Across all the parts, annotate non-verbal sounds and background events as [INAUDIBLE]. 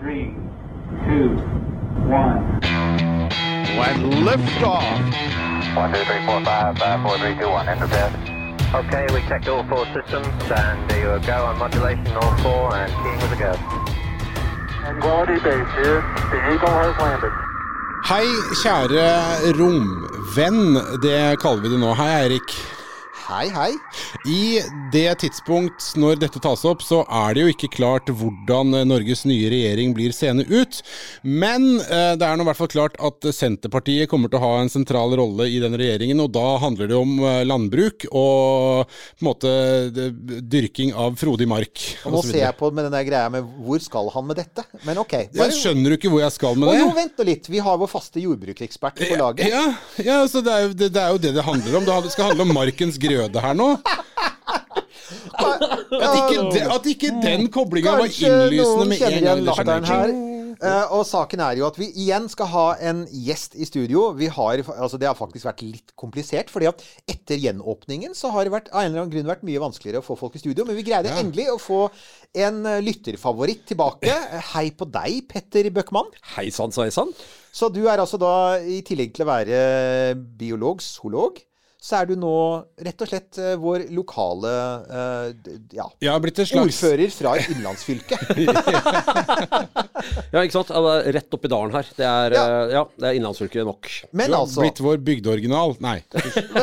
three, two, one. And liftoff. One, two, three, four, five, five, four, three, two, one. Enter bed. Okay, we checked all four systems, and there you go on modulation, all four, and keying with a go. Quality base here. The Eagle has landed. Hei, kjære romvenn. Det kaller vi det nå. Hei, Eirik. Hei, hei. I det tidspunkt når dette tas opp, så er det jo ikke klart hvordan Norges nye regjering blir seende ut. Men eh, det er nå i hvert fall klart at Senterpartiet kommer til å ha en sentral rolle i den regjeringen. Og da handler det om eh, landbruk og på en måte dyrking av frodig mark. Og nå og ser jeg på med den der greia med hvor skal han med dette? Men ok. Jeg skjønner du ikke hvor jeg skal med det? Og jo, vent nå litt. Vi har vår faste jordbruksekspert på laget. Ja, ja så det er, jo, det, det er jo det det handler om. Det skal handle om markens grøde her nå. At ikke, de, at ikke den koblinga var innlysende med en gang. latteren her. Eh, og saken er jo at vi igjen skal ha en gjest i studio. Vi har, altså det har faktisk vært litt komplisert. fordi at etter gjenåpningen så har det vært, av en eller annen grunn vært mye vanskeligere å få folk i studio. Men vi greide Ja. endelig å få en eh, lytterfavoritt tilbake. Hei på deg, Petter Bøckmann. Hei sann, sveisann. Så du er altså da, i tillegg til å være biolog, zoolog, så er du nå rett og slett eh, vår lokale eh, ja, blitt slags ordfører fra et innlandsfylke. [LAUGHS] Ja, ikke sant? Ja, det rett oppi dalen her. Det er, Ja. eh, ja, det er innlandsfylket nok. Men Du har altså blitt vår bygdeoriginal. Nei.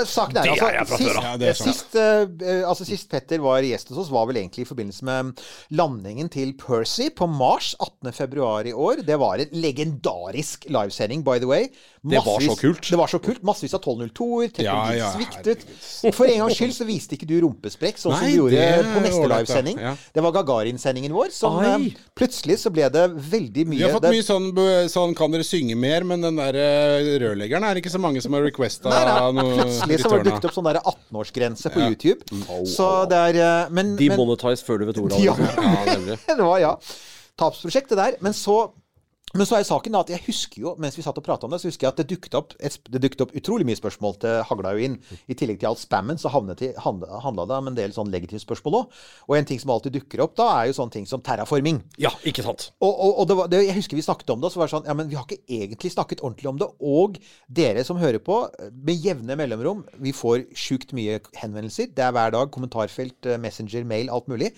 Saken er, Det altså, er jeg fra sist, før. Ja, det er sant. sist, uh, altså, sist Petter var gjest hos oss, var vel egentlig i forbindelse med landingen til Percy på Mars 18.2 i år. Det var en legendarisk livesending, by the way. Det var så kult. Det var så kult. Massevis av 1202-er. Ja, ja, sviktet. For en gangs skyld så viste ikke du rumpesprekk, sånn som du gjorde på neste livesending. Ja. Det var Gagarin-sendingen vår. Som Ai. eh, plutselig så ble det veldig mye Vi har fått det- mye sånn, sånn 'kan dere synge mer', men den der eh, rørleggeren er det ikke så mange som har requesta Nei, nei. noe Plutselig så var det dukket opp sånn der 18-årsgrense på YouTube. Så det er eh, Men, men Demonetize før du vet ordet av Ja. Ja, [LAUGHS] det var ja. Tapsprosjektet der. Men så men så er saken at jeg husker jo, mens vi satt og prata om det, så husker jeg at det dukket opp, et, det dukket opp utrolig mye spørsmål til hagla jo inn. I tillegg til all spammen, så handla det om en del sånn legitime spørsmål òg. Og en ting som alltid dukker opp da, er jo sånne ting som terraforming. Ja, ikke sant. Og, og, og det var, det, jeg husker vi snakket om det, og så var det sånn Ja, men vi har ikke egentlig snakket ordentlig om det. Og dere som hører på, med jevne mellomrom Vi får sjukt mye henvendelser. Det er hver dag. Kommentarfelt, eh, Messenger, mail, alt mulig.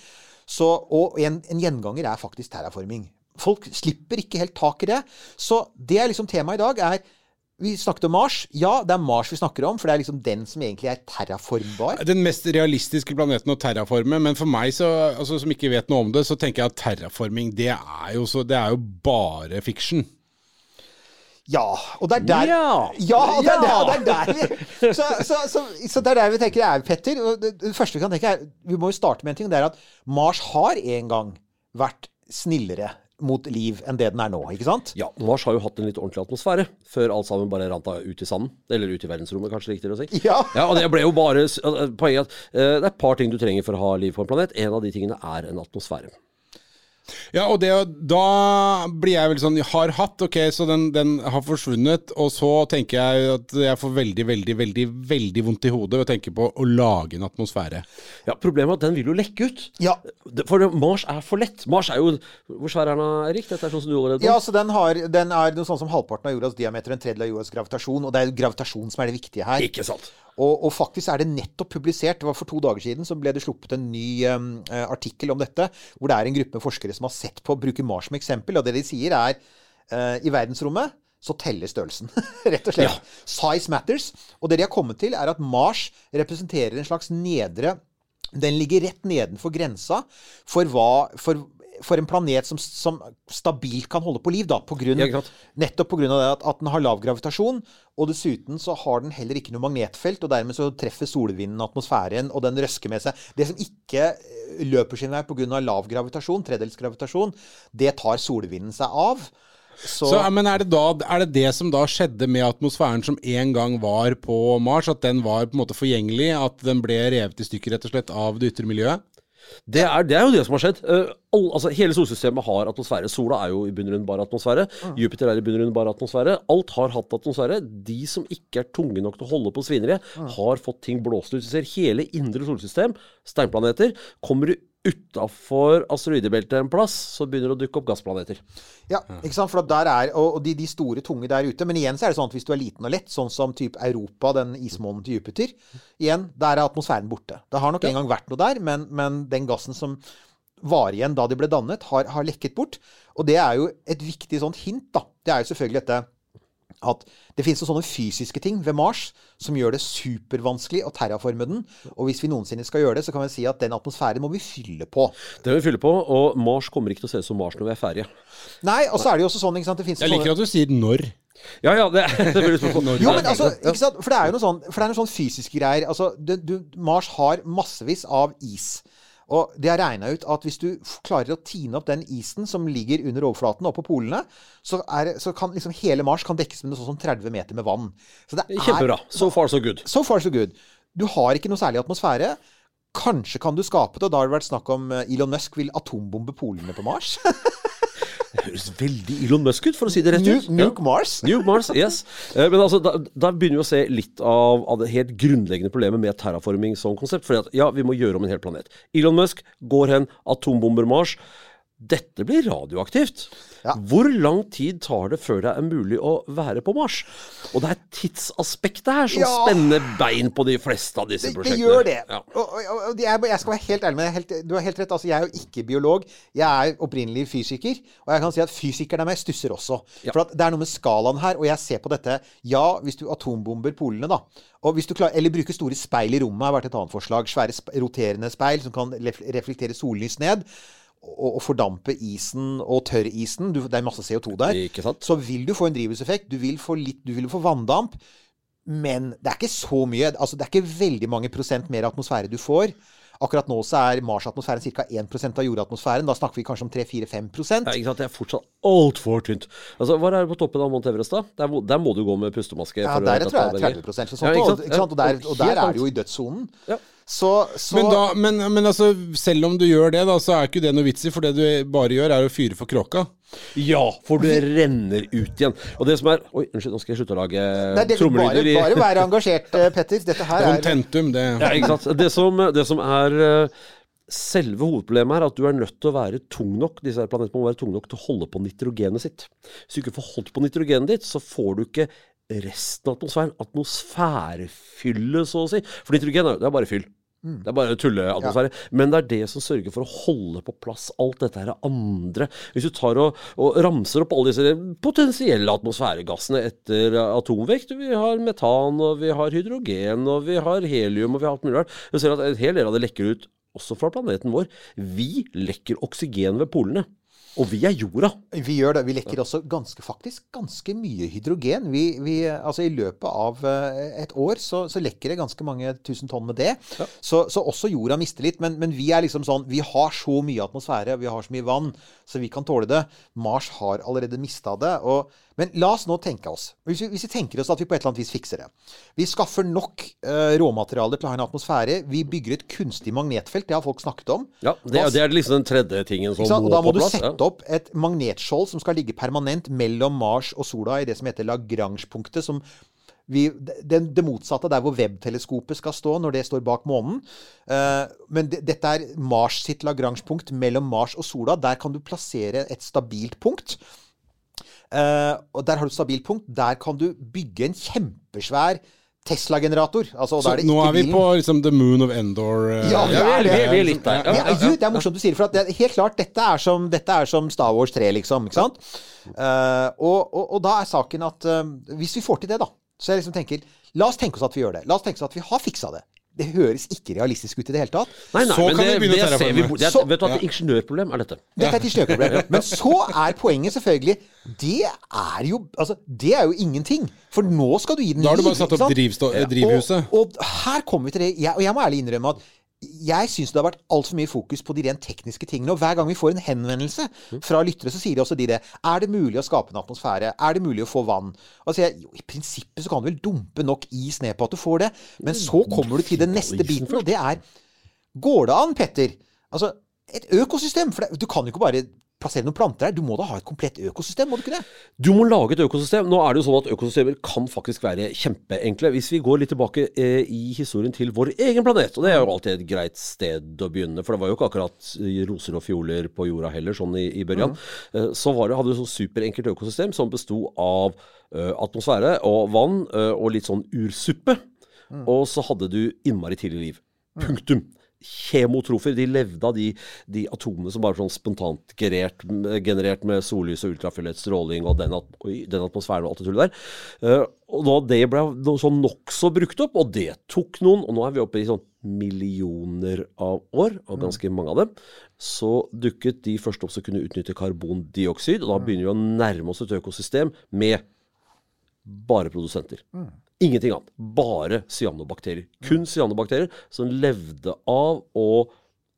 Så, og en, en gjenganger er faktisk terraforming. Folk slipper ikke helt tak i det. Så det er liksom temaet i dag, er Vi snakket om Mars. Ja, det er Mars vi snakker om, for det er liksom den som egentlig er terraformbar. Den mest realistiske planeten å terraforme, men for meg så, altså, som ikke vet noe om det, så tenker jeg at terraforming, det er jo, så, det er jo bare fiksjon. Ja, og det er der Ja. Ja, og det er der, det er der vi så, så, så, så det er der vi tenker er Petter. Og det, det første vi kan tenke er Vi må jo starte med en ting. Det er at Mars har en gang vært snillere mot liv enn det den er nå, ikke sant? Ja, Mars har jo hatt en litt ordentlig atmosfære, før alt sammen bare rant ut i sanden. Eller ut i verdensrommet, kanskje riktigere å si. Ja. ja, og det ble jo bare Poenget at uh, det er et par ting du trenger for å ha liv på en planet. En av de tingene er en atmosfære. Ja, og det, da blir jeg vel sånn Har hatt, ok, så den, den har forsvunnet. Og så tenker jeg at jeg får veldig, veldig, veldig veldig vondt i hodet ved å tenke på å lage en atmosfære. Ja, Problemet er at den vil jo lekke ut. Ja. For Mars er for lett. Mars er jo Hvor svær er den, Erik? Dette er sånn som du redd på? Ja, så den, har, den er noe sånn som halvparten av jordas diameter, en tredjedel av jordas gravitasjon. Og det er gravitasjon som er det viktige her. Ikke sant? Og, og faktisk er det nettopp publisert. Det var For to dager siden så ble det sluppet en ny um, eh, artikkel om dette, hvor det er en gruppe forskere som har sett på å bruke Mars som eksempel. Og det de sier er uh, i verdensrommet så teller størrelsen, [LAUGHS] rett og slett. Size matters. Og det de har kommet til, er at Mars representerer en slags nedre Den ligger rett nedenfor grensa for hva for, for en planet som, som stabilt kan holde på liv, da, på grunn, Ja, nettopp pga. at, at den har lav gravitasjon. Og dessuten så har den heller ikke noe magnetfelt, og dermed så treffer solvinden atmosfæren, og den røsker med seg. Det som ikke eh, løper sin vei pga. lav gravitasjon, tredelsgravitasjon, det tar solvinden seg av. Så, Så, men er det, da, er det det som da skjedde med atmosfæren som en gang var på Mars? At den var på en måte forgjengelig? At den ble revet i stykker rett og slett av det ytre miljøet? Det er, det er jo det som har skjedd. Uh, all, altså, hele solsystemet har atmosfære. Sola er jo i bunn og grunn bare atmosfære. Jupiter er i bunn og grunn bare atmosfære. Alt har hatt atmosfære. De som ikke er tunge nok til å holde på svineriet, har fått ting blåst ut. Du ser hele indre solsystem, steinplaneter, kommer du utafor asteroidebeltet en plass, så begynner det å dukke opp gassplaneter. Ja, ikke sant? For der er, og de, de store tunge der ute. Men igjen så er det sånn at hvis du er liten og lett, sånn som typ Europa, den ismånen til Jupiter, igjen, der er atmosfæren borte. Det har nok en gang vært noe der, men, men den gassen som var igjen da de ble dannet, har, har lekket bort. Og det er jo et viktig sånt hint, da. Det er jo selvfølgelig dette at det finnes sånne fysiske ting ved Mars som gjør det supervanskelig å terraforme den. Og hvis vi noensinne skal gjøre det, så kan vi si at den atmosfæren må vi fylle på. Det må vi fylle på, og Mars kommer ikke til å se ut som Mars når vi er ferdige. Nei, og så er det jo også sånn, ikke sant, det Jeg liker sånne at du sier når. Ja, ja, det, [LAUGHS] det blir spørsmål. Jo, men altså, ikke sant? For det er jo noe sånn, for det er noe sånn fysiske greier. Altså, du, du, Mars har massevis av is. Og de har regna ut at hvis du klarer å tine opp den isen som ligger under overflaten oppå på polene, så, er, så kan liksom hele Mars kan dekkes med noe sånn som 30 meter med vann. Så det er Kjempebra. So far, so good. So far, so good. Du har ikke noe særlig atmosfære. Kanskje kan du skape det, og da har det vært snakk om eh, Elon Musk vil atombombe polene på Mars. [LAUGHS] Det høres veldig Elon Musk ut, for å si det rett ut. Nuke Mars. Nuke Mars, yes. Eh, Men altså, da, da begynner vi å se litt av, av det helt grunnleggende problemet med terraforming som konsept. Fordi at ja, vi må gjøre om en hel planet. Elon Musk går hen, atombomber Mars. Dette blir radioaktivt. Ja. Hvor lang tid tar det før det er mulig å være på Mars? Og det er tidsaspektet her som Ja. spenner bein på de fleste av disse Det, det gjør det. Ja. Og, og, og jeg, jeg skal være helt ærlig med deg. Helt, du har helt rett. Altså, jeg er jo ikke biolog. Jeg er opprinnelig fysiker. Og jeg kan si at fysikerne meg stusser også. For at det er noe med skalaen her. Og jeg ser på dette Ja, hvis du atombomber polene, da. Og hvis du klarer, eller bruker store speil i rommet, har vært et annet forslag. Svære roterende speil som kan reflektere sollys ned. Og, og fordampe isen og tørrisen. Du, det er masse CO2 der. Ikke sant? Så vil du få en drivhuseffekt. Du vil få litt Du vil få vanndamp. Men det er ikke så mye. Altså, det er ikke veldig mange prosent mer atmosfære du får. Akkurat nå så er Mars-atmosfæren ca. 1 av jordatmosfæren. Da snakker vi kanskje om 3-4-5 Ja, ikke sant? Det er fortsatt altfor tynt. Altså, Hva er det på toppen av Mount Everest, da? Der, må- der må du gå med pustemaske. Ja, for å der ta tror jeg det er 30 eller sånt. Ja, ikke og, ikke sant? Og, der, og der er det jo i dødssonen. Ja. Så, så Men, da, men, men altså, selv om du gjør det, da, så er ikke det noe vits i. For det du bare gjør, er å fyre for kråka. Ja, for det renner ut igjen. Og det som er Oi, unnskyld, nå skal jeg slutte å lage trommelyder. bare, bare være engasjert, eh, Petter. Dette her [LAUGHS] er Contentum, det Ja, ikke sant. Det som, det som er eh, Selve hovedproblemet er at du er nødt til å være tung nok Disse planetene må være tung nok til å holde på nitrogenet sitt. Hvis du ikke får holdt på nitrogenet ditt, så får du ikke resten av atmosfæren. Atmosfærefylle, så å si. For nitrogen er, jo er bare fyll. Det er bare tulleatmosfære. Men det er det som sørger for å holde på plass alt dette her andre. Hvis du tar og, og ramser opp alle disse potensielle atmosfæregassene etter atomvekt Vi har metan, og vi har hydrogen, og vi har helium, og vi har alt mulig rart. Du ser at en hel del av det lekker ut også fra planeten vår. Vi lekker oksygen ved polene. Og vi er jorda. Vi gjør det. Vi lekker også ganske, faktisk ganske mye hydrogen. Vi, vi, altså I løpet av eh, et år så, så lekker det ganske mange tusen tonn med det. Så, så også jorda mister litt. Men, men vi er liksom sånn Vi har så mye atmosfære, vi har så mye vann, så vi kan tåle det. Mars har allerede mista det. Og, men la oss nå tenke oss hvis vi, hvis vi tenker oss at vi på et eller annet vis fikser det. Vi skaffer nok uh, råmaterialer til å ha en atmosfære. Vi bygger et kunstig magnetfelt. Det har folk snakket om. Ja, det, Hva- det er liksom den tredje tingen som må på plass. Da må du sette ja. opp et magnetskjold som skal ligge permanent mellom Mars og sola i det som heter Lagrange-punktet. som vi, det, det motsatte, der hvor web-teleskopet skal stå når det står bak månen. Uh, men det, dette er Mars sitt Lagrange-punkt mellom Mars og sola. Der kan du plassere et stabilt punkt. Eh, og der har du et stabilt punkt. Der kan du bygge en kjempesvær Tesla-generator. Altså, Så er det nå ikke er vi bilen. på liksom the moon of Endor. Uh, Ja, Ja, vi er, vi er, vi er litt der. Det Ja, er, det er morsomt du sier det, for at det er helt klart, dette er som, dette er som Star Wars 3, liksom. Ikke sant? Uh, og, og, og da er saken at uh, hvis vi får til det, da Så jeg liksom tenker La oss tenke oss at vi gjør det. La oss tenke oss at vi har fiksa det. Det høres ikke realistisk ut i det hele tatt. Nei, nei, Så men kan det, vi begynne å ser vi Det er, Så- vet du at det er ingeniørproblem er dette? Dette er et ingeniørproblem. Men så er poenget selvfølgelig Det er jo Altså, det er jo ingenting. For nå skal du gi den liv. Da har du bare satt opp drivhuset. Og, og her kommer vi til det. Jeg, og jeg må ærlig innrømme at jeg syns det har vært altfor mye fokus på de rent tekniske tingene. Og hver gang vi får en henvendelse fra lyttere, så sier de også de det. Er det mulig å skape en atmosfære? Er det mulig å få vann? Og så sier jeg jo, i prinsippet så kan du vel dumpe nok is ned på at du får det. Men så kommer du til den neste biten, og det er Går det an, Petter? Altså, et økosystem. For det, du kan jo ikke bare plassere noen planter her. Du må da ha et komplett økosystem, må du ikke det? Du må lage et økosystem. Nå er det jo sånn at økosystemer kan faktisk være kjempeenkle. Hvis vi går litt tilbake eh, i historien til vår egen planet, og det er jo alltid et greit sted å begynne, for det var jo ikke akkurat eh, roser og fioler på jorda heller, sånn i, i børjan, eh, så var det, hadde du et sånn superenkelt økosystem som besto av eh, atmosfære og vann eh, og litt sånn ursuppe. Og så hadde du innmari tidlig liv. Punktum. Kjemotrofer de levde av de, de atomene som bare sånn spontant generert, generert med sollys og ultrafiolett stråling og den, at, den atmosfæren og alt det tullet der. Eh, og da det ble sånn nokså brukt opp, og det tok noen, og nå er vi oppe i sånn millioner av år, og ganske mange av dem, så dukket de først opp som kunne utnytte karbondioksid, og da begynner vi å nærme oss et økosystem med bare produsenter. Ingenting annet. Bare cyanobakterier. Kun cyanobakterier som levde av å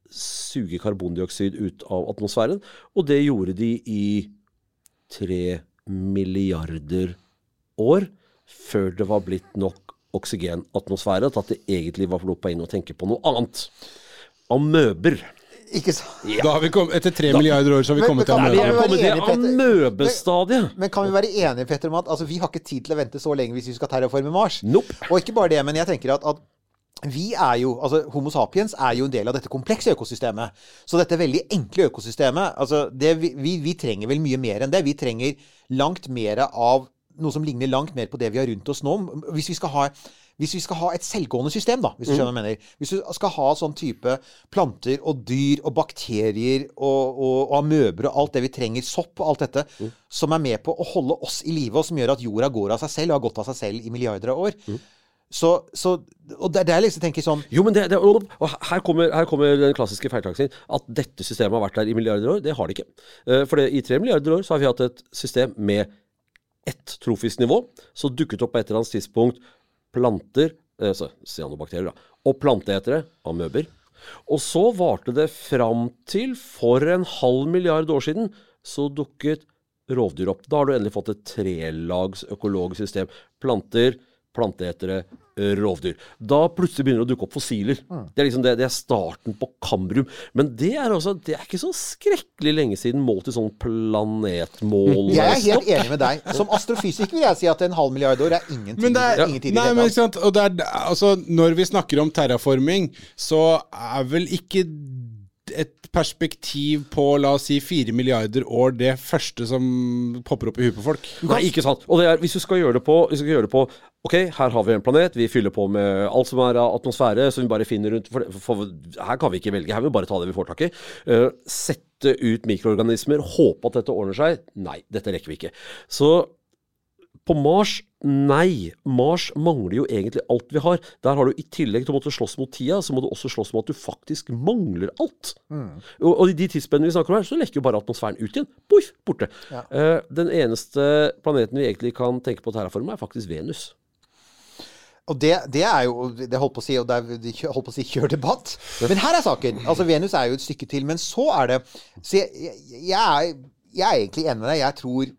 suge karbondioksid ut av atmosfæren. Og det gjorde de i tre milliarder år før det var blitt nok oksygenatmosfære til at det egentlig var lov inn å tenke på noe annet. Amøber. Ikke sant? Da har vi kommet, etter tre milliarder år så har vi Men- kommet men til amøbestadiet. Men kan vi være enige Petter, om at altså, vi har ikke tid til å vente så lenge hvis vi skal terraforme Mars? Nope. Og ikke bare det, men jeg tenker at, at vi er jo, altså Homo sapiens er jo en del av dette komplekse økosystemet. Så dette veldig enkle økosystemet altså det, vi, vi, vi trenger vel mye mer enn det. Vi trenger langt mer av noe som ligner langt mer på det vi har rundt oss nå. Hvis vi skal ha hvis vi skal ha et selvgående system, da, hvis du skjønner hva jeg mener. Hvis du skal ha sånn type planter og dyr og bakterier og, og, og amøber og alt det vi trenger, sopp og alt dette, som er med på å holde oss i live, og som gjør at jorda går av seg selv, og har gått av seg selv i milliarder av år. Så, så Og det er der jeg liksom tenker sånn Jo, men det, det og her kommer, her kommer den klassiske feiltakelsen. At dette systemet har vært der i milliarder år. Det har det ikke. Eh, For det, i tre milliarder år så har vi hatt et system med ett trofisk nivå. Så dukket opp på et eller annet tidspunkt planter, altså cyanobakterier, da, og planteetere, amøber. Og så varte det fram til for en halv milliard år siden så dukket rovdyr opp. Da har du endelig fått et trelags økologisk system. Planter, planteetere, rovdyr. Da plutselig begynner det å dukke opp fossiler. Det er liksom det, det er starten på Kambrium. Men det er, også, det er ikke så skrekkelig lenge siden målt i sånn planetmål. Jeg er helt enig med deg. Som astrofysiker vil jeg si at en halv milliard år er ingen tid. Men det er, nei, men ikke sant, og det er, altså, når vi snakker om terraforming, så er vel ikke et perspektiv på la oss si fire milliarder år det første som popper opp i huet på folk. Nei, ikke sant. Og det er, hvis du skal gjøre det på, hvis du skal gjøre det på Ok, her har vi en planet, vi fyller på med alt som er av atmosfære, som vi bare finner rundt for, for, Her kan vi ikke velge, her vil vi bare ta det vi får tak i. Uh, sette ut mikroorganismer, håpe at dette ordner seg. Nei, dette rekker vi ikke. Så på Mars Nei. Mars mangler jo egentlig alt vi har. Der har du i tillegg til å måtte slåss mot tida, så må du også slåss med at du faktisk mangler alt. Og, og i de tidsspennene vi snakker om her, så lekker jo bare atmosfæren ut igjen. Boif, borte. Eh, den eneste planeten vi egentlig kan tenke på å terraforme, er faktisk Venus. Og det, det er jo Det holdt på å si, og det er, holdt på å si kjør debatt. Men her er saken. Altså Venus er jo et stykke til. Men så er det Så jeg, jeg, jeg, er, jeg er egentlig enig med deg. Jeg tror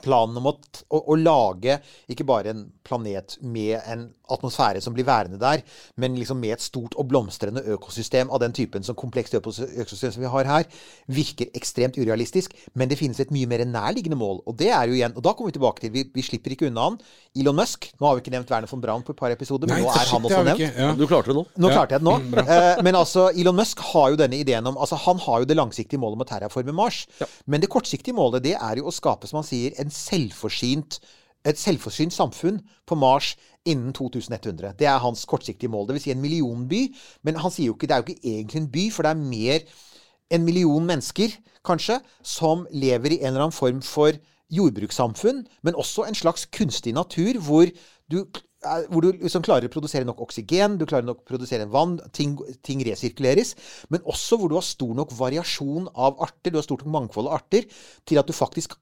planen om å, å, å lage ikke bare en planet med en atmosfære som blir værende der, men liksom med et stort og blomstrende økosystem av den typen som komplekst økosystem som vi har her, virker ekstremt urealistisk. Men det finnes et mye mer nærliggende mål, og det er jo igjen Og da kommer vi tilbake til Vi, vi slipper ikke unna han. Elon Musk. Nå har vi ikke nevnt Werner von Braun på et par episoder, men Nei, nå er han også nevnt. ja. Du klarte det nå. Nå Ja. klarte jeg det nå. Eh, men altså, Elon Musk har jo denne ideen om altså Han har jo det langsiktige målet om å terraforme Mars. Men det kortsiktige målet det er jo å skape, som han sier, en selvforsynt et selvforsynt samfunn på Mars innen 2100. Det er hans kortsiktige mål. Det vil si en millionby. Men han sier jo ikke det er jo ikke egentlig en by, for det er mer en million mennesker, kanskje, som lever i en eller annen form for jordbrukssamfunn, men også en slags kunstig natur hvor du, er- hvor du liksom klarer å produsere nok oksygen, du klarer nok å produsere vann, ting, ting resirkuleres, men også hvor du har stor nok variasjon av arter, du har stort nok mangfold av arter, til at du faktisk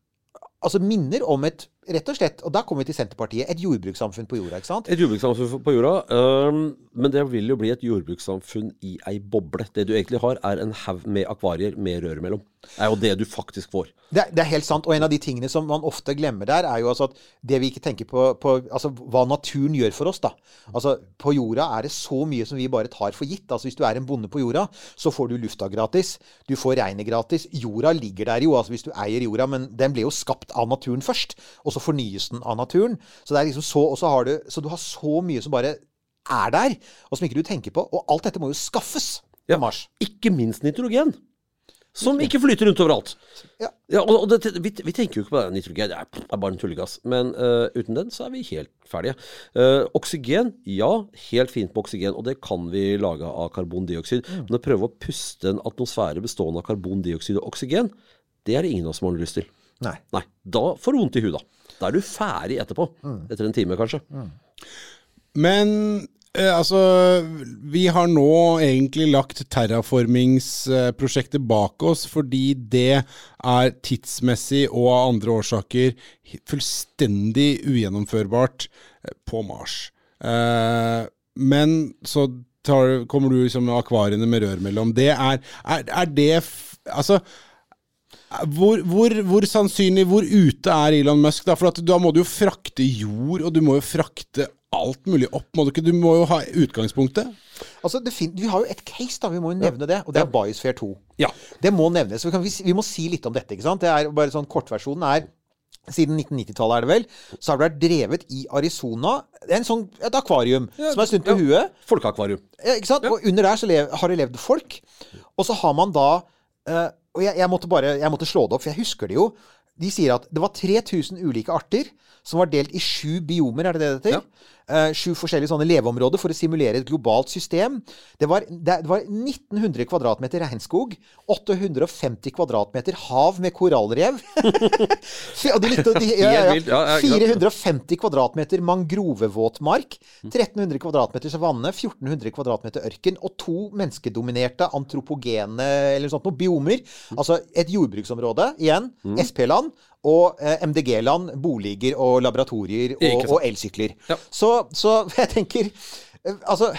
altså minner om et rett og slett, og da kommer vi til Senterpartiet, et jordbrukssamfunn på jorda, ikke sant? Et jordbrukssamfunn på jorda, Um, men det vil jo bli et jordbrukssamfunn i ei boble. Det du egentlig har, er en haug med akvarier med rør imellom. Det er jo det du faktisk får. Det, er- det er helt sant. Og en av de tingene som man ofte glemmer der, er jo altså at det vi ikke tenker på, på Altså hva naturen gjør for oss, da. Altså på jorda er det så mye som vi bare tar for gitt. Altså hvis du er en bonde på jorda, så får du lufta gratis. Du får regnet gratis. Jorda ligger der jo, altså hvis du eier jorda, men den ble jo skapt av naturen først. Og så fornyes den av naturen. Så det er liksom så Og så har du Så du har så mye som bare er der, og som ikke du tenker på. Og alt dette må jo skaffes på Ja. Mars. Ikke minst nitrogen. Som ikke flyter rundt overalt. Ja. ja og det, vi, vi tenker jo ikke på det. Nitrogen det er, bare en tullegass. Men uh, uten den så er vi helt ferdige. Uh, oksygen, ja, helt fint på oksygen. Og det kan vi lage av karbondioksid. Men å prøve å puste en atmosfære bestående av karbondioksid og oksygen, det er det ingen av oss som har lyst til. Nei. Nei, da får du vondt i huet, da. Da er du ferdig etterpå. Etter en time, kanskje. Men eh, altså Vi har nå egentlig lagt terraformingsprosjektet bak oss fordi det er tidsmessig og av andre årsaker fullstendig ugjennomførbart eh, på Mars. Eh, men så tar, kommer du liksom med akvariene med rør mellom. Det er, er, er det Altså hvor, hvor, hvor sannsynlig, hvor ute er Elon Musk? Da For at da må du jo frakte jord, og du må jo frakte alt mulig opp. Må du, ikke? du må jo ha utgangspunktet. Altså, vi har jo et case, da. Vi må jo nevne det. Og det er Biosphere 2. Ja. Det må nevnes. Vi, kan, vi, må si litt om dette. ikke sant? Det er bare sånn Kortversjonen er siden 1990-tallet er det vel, så har det vært drevet i Arizona Det er en sånn, et akvarium som er snudd på huet. Folkeakvarium. Ja, ikke sant? Og under der så lev, har det levd folk. Og så har man da eh, Og jeg, jeg måtte bare jeg måtte slå det opp, for jeg husker det jo. De sier at det var 3000 ulike arter som var delt i sju biomer, er det det det heter? Eh, sju forskjellige sånne leveområder for å simulere et globalt system. Det var, det, var 1900 kvadratmeter regnskog, 850 kvadratmeter hav med korallrev. [LAUGHS] De likte, de, ja, ja, Helt vilt, ja, ja, ikke sant? 450 kvadratmeter mangrovevåtmark, 1300 kvadratmeter savanne, 1400 kvadratmeter ørken og to menneskedominerte antropogene eller sånt, noe biomer. Altså et jordbruksområde, igjen, Mm. SP-land, og eh, MDG-land, boliger og laboratorier og, og elsykler. Ja. Så, så [LAUGHS] jeg tenker eh, Altså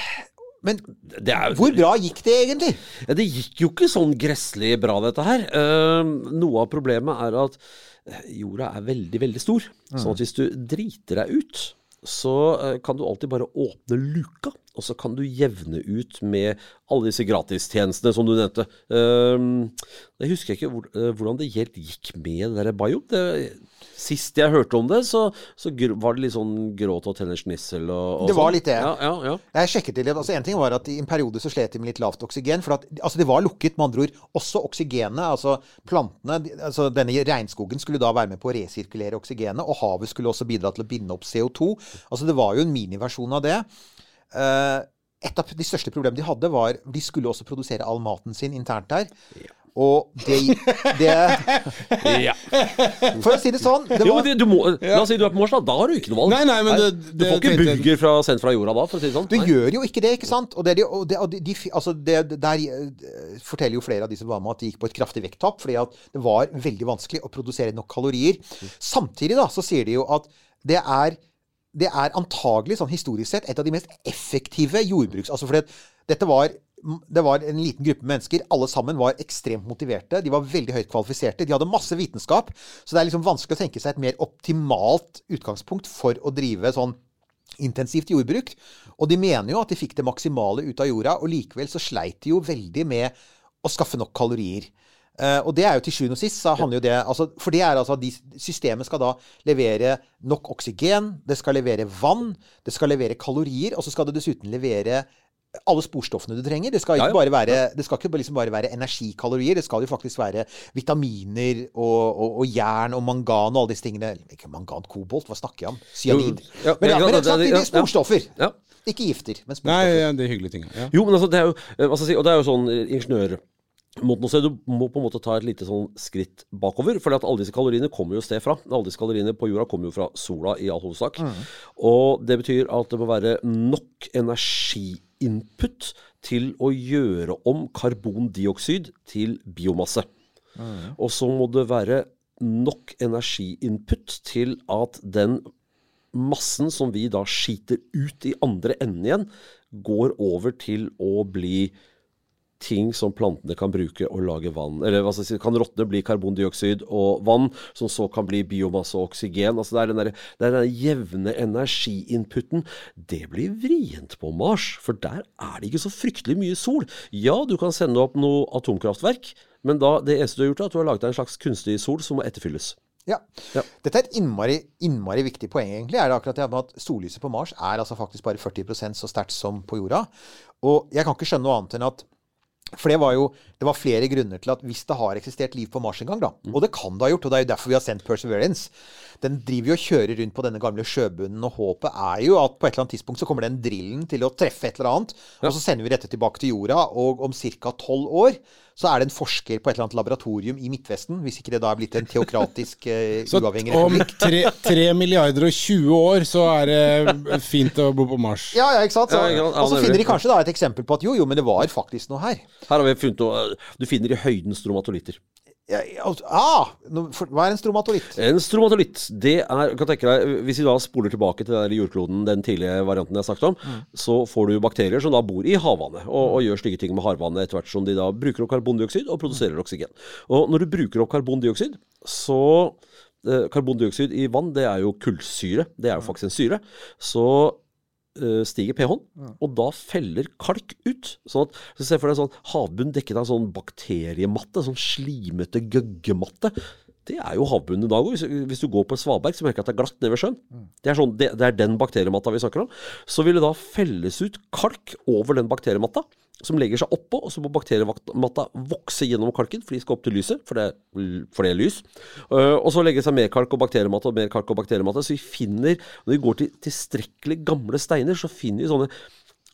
Men Det er, hvor bra gikk det egentlig? Ja, det gikk jo ikke sånn gresslig bra, dette her. Eh, noe av problemet er at eh, jorda er veldig, veldig stor. Sånn at hvis du driter deg ut, så kan du alltid bare åpne luka, og så kan du jevne ut med alle disse gratistjenestene som du nevnte. Eh, jeg husker ikke eh, hvordan det helt gikk med det der. Det, sist jeg hørte om det, så, så var det litt sånn gråt og tenners nissel og, og Det var sånn. litt det. Ja, ja, ja. Jeg sjekket det litt. altså En ting var at i en periode så slet de med litt lavt oksygen. For at, altså det var lukket, med andre ord. Også oksygenet, altså plantene altså Denne regnskogen skulle da være med på å resirkulere oksygenet. Og havet skulle også bidra til å binde opp CO2. Altså Det var jo en miniversjon av det. Eh, et av de største problemene de hadde, var de skulle også produsere all maten sin internt der. Og det, det [LAUGHS] ja. For å si det sånn det var, jo, det, du må, La oss si du er på Mars, da. Da har du ikke noe valg. Nei, nei, men det- du får ikke burger fra, sendt fra jorda da, for å si det sånn. Du Nei. gjør jo ikke det, ikke sant? Og det, og det, og de, altså det, der eh, forteller jo flere av de som var med, at de gikk på et kraftig vekttap fordi at det var veldig vanskelig å produsere nok kalorier. Samtidig da, så sier de jo at det er, det er antagelig, sånn historisk sett, et av de mest effektive jordbruks... Altså fordi dette var det var en liten gruppe mennesker. Alle sammen var ekstremt motiverte. De var veldig høyt kvalifiserte. De hadde masse vitenskap. Så det er liksom vanskelig å tenke seg et mer optimalt utgangspunkt for å drive sånn intensivt jordbruk. Og de mener jo at de fikk det maksimale ut av jorda, og likevel så sleit de jo veldig med å skaffe nok kalorier. Eh, og det er jo til sjuende og sist så handler jo det altså, For det er altså at de, systemet skal da levere nok oksygen, det skal levere vann, det skal levere kalorier, og så skal det dessuten levere alle sporstoffene du trenger. Det skal ikke Ja, ja. bare være, det skal ikke liksom bare være energikalorier. Det skal jo faktisk være vitaminer og, og, og jern og mangan og alle disse tingene. Ikke mangan, kobolt, hva snakker jeg om? Cyanid. Jo, ja, men, ja, men det- rett og slett, det- det er sporstoffer. Ja. Ikke gifter, men Nei, sporstoffer. ja, det er hyggelige ting. Ja. Jo, men altså, det er jo eh, si, Og det er jo sånn ingeniører ingeniør Måten Du må på en måte ta et lite sånn skritt bakover. For alle disse kaloriene kommer jo et sted fra. Alle disse kaloriene på jorda kommer jo fra sola i all hovedsak. Og det betyr at det må være nok energiinput til å gjøre om karbondioksid til biomasse. Og så må det være nok energiinput til at den massen som vi da skiter ut i andre enden igjen, går over til å bli ting som plantene kan bruke og lage vann. Eller hva skal jeg si, kan råtne bli karbondioksid og vann, som så kan bli biomasse og oksygen. Altså det er den der, det er den jevne energiinputen. Det blir vrient på Mars, for der er det ikke så fryktelig mye sol. Ja, du kan sende opp noe atomkraftverk, men da, det eneste du har gjort, er at du har laget deg en slags kunstig sol som må etterfylles. Ja. Ja. Dette er et innmari, innmari viktig poeng, egentlig. er det akkurat det med at Sollyset på Mars er altså faktisk bare 40% så sterkt som på jorda. Og jeg kan ikke skjønne noe annet enn at for det var jo det var flere grunner til at hvis det har eksistert liv på Mars en gang, da Og det kan det ha gjort, og det er jo derfor vi har sendt Perseverance. Den driver jo og kjører rundt på denne gamle sjøbunnen, og håpet er jo at på et eller annet tidspunkt så kommer den drillen til å treffe et eller annet, og så sender vi dette tilbake til jorda, og om ca. tolv år så er det en forsker på et eller annet laboratorium i Midtvesten, hvis ikke det da er blitt en teokratisk eh, [LAUGHS] Så uavhengig om republikk. 3, 3 milliarder og 20 år så er det fint å bo på Mars. Ja, ja, ikke sant? Så? Ja, og så finner de kanskje da et eksempel på at jo, jo, men det var faktisk noe her. Her har vi funnet noe Du finner i høyden stromatolitter. Ja, ah, hva er en stromatolitt? En stromatolitt, det er kan tenke deg, Hvis vi da spoler tilbake til den jordkloden, den tidlige varianten jeg snakket om, så får du bakterier som da bor i havvannet og, og gjør stygge ting med havvannet etter hvert som de da bruker opp karbondioksid og produserer oksygen. Og når du bruker opp karbondioksid, så eh, Karbondioksid i vann, det er jo kullsyre. Det er jo faktisk en syre. Så stiger pH-en, og da feller kalk ut. Sånn at, så Se for deg sånn havbunn dekket av sånn bakteriematte, sånn slimete gøggematte. Det er jo havbunnen i dag òg. Hvis, hvis du går på Svaberg, så merker du at det er glatt nede ved sjøen. Det er, sånn, det, det er den bakteriematta vi snakker om. Så vil det da felles ut kalk over den bakteriematta, som legger seg oppå, og så må bakteriematta vokse gjennom kalken, for de skal opp til lyset, for det, for det er lys. Uh, og så legger det seg mer kalk og bakteriematte og mer kalk og bakteriematte. Så vi finner, når vi går til tilstrekkelig gamle steiner, så finner vi sånne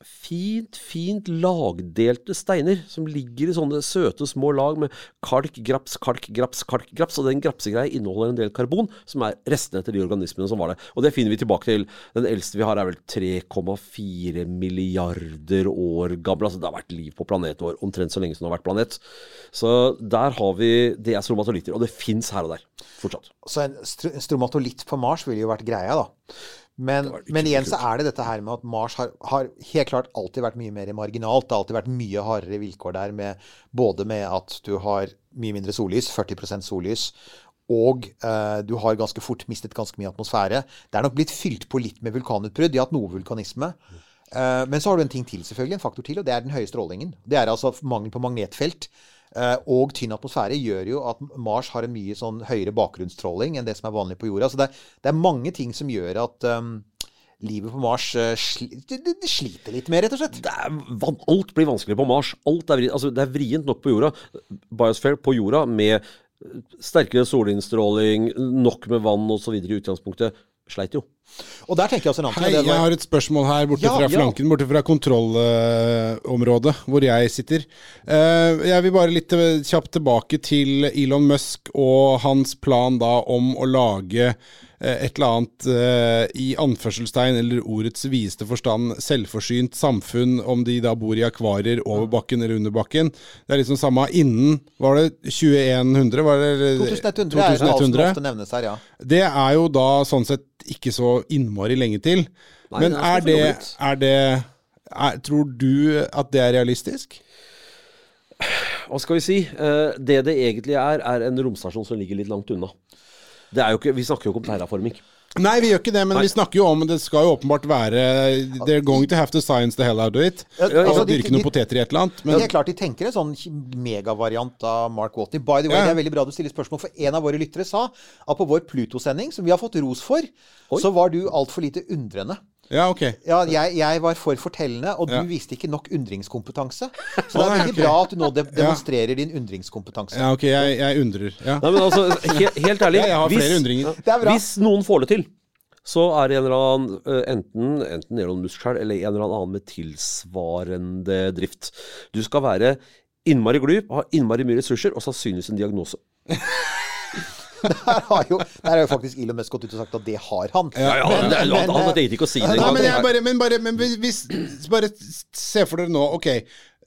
fint, fint lagdelte steiner som ligger i sånne søte små lag med kalk, graps, kalk, graps, kalk, graps. Og den grapsegreia inneholder en del karbon, som er restene etter de organismene som var der. Og det finner vi tilbake til. Den eldste vi har er vel 3,4 milliarder år gammel. Altså det har vært liv på planeten vår omtrent så lenge som det har vært planet. Så der har vi Det er stromatolitter. Og det fins her og der fortsatt. Så en str stromatolitt på Mars ville jo vært greia, da. Men, men igjen så er det dette her med at Mars har, har helt klart alltid vært mye mer marginalt. Det har alltid vært mye hardere vilkår der, med, både med at du har mye mindre sollys, 40% sollys, og eh, du har ganske fort mistet ganske mye atmosfære. Det er nok blitt fylt på litt med vulkanutbrudd. De har hatt noe vulkanisme. Eh, men så har du en ting til, selvfølgelig, en faktor til, og det er den høye strålingen. Det er altså mangel på magnetfelt. Eh, og tynn atmosfære gjør jo at Mars har en mye sånn høyere bakgrunnstråling enn det som er vanlig på jorda. Så det, det er mange ting som gjør at um, livet på Mars eh, sli, det, det, det sliter litt mer, rett og slett. er, alt blir vanskelig på Mars. Alt er, altså, det er vrient nok på jorda. Biosphere på jorda med eh, sterkere solinnstråling, nok med vann osv. i utgangspunktet. Sleit jo. Og der tenker jeg også en annen Hei, ting. og jeg har et spørsmål her borte Ja, fra ja. flanken, borte fra kontrollområdet hvor jeg sitter. Uh, jeg vil bare litt kjapt tilbake til Elon Musk og hans plan da om å lage eh, et eller annet eh, i anførselstegn, eller ordets videste forstand, selvforsynt samfunn, om de da bor i akvarier over bakken eller under bakken. Det er liksom samme innen Var det 2100? Var det, 2100, 2100 er det, her, ja. Det er jo da sånn sett ikke så innmari lenge til. Nei, Men er det, er det er, Tror du at det er realistisk? Hva skal vi si? Eh, det det egentlig er, er en romstasjon som ligger litt langt unna. Det er jo ikke, vi snakker jo ikke om terraforming. Nei, vi gjør ikke det, men vi snakker jo om Det skal jo åpenbart være They're going to have to science the hell out of it. Ja, Altså altså, dyrke noen poteter i et eller annet. Men Det er klart, de tenker en sånn megavariant av Mark Watney. By the way, Ja. det er veldig bra du stiller spørsmål, for en av våre lyttere sa at på vår Pluto-sending, som vi har fått ros for, så var du altfor lite undrende. Ja, ok. Ja, jeg, jeg var for fortellende, og du Ja. viste ikke nok undringskompetanse. Så det er veldig okay. bra at du nå de demonstrerer din undringskompetanse. Ja, ok, jeg, jeg undrer. Ja. Nei, men altså, he, helt ærlig Ja, hvis- flere undringer. Det er bra. Hvis noen får det til, så er det en eller annen eh, enten, enten Elon Musk selv, eller en eller annen med tilsvarende drift. Du skal være innmari glup, ha innmari mye ressurser, og sannsynligvis en diagnose. [LAUGHS] [LAUGHS] Der har jo, der har jo faktisk Elon Musk gått ut og sagt at det har han. Ja, ja, Men- det, men- han ikke å si det Nei, men, bare, men bare, men hvis, Bare se for dere nå, ok.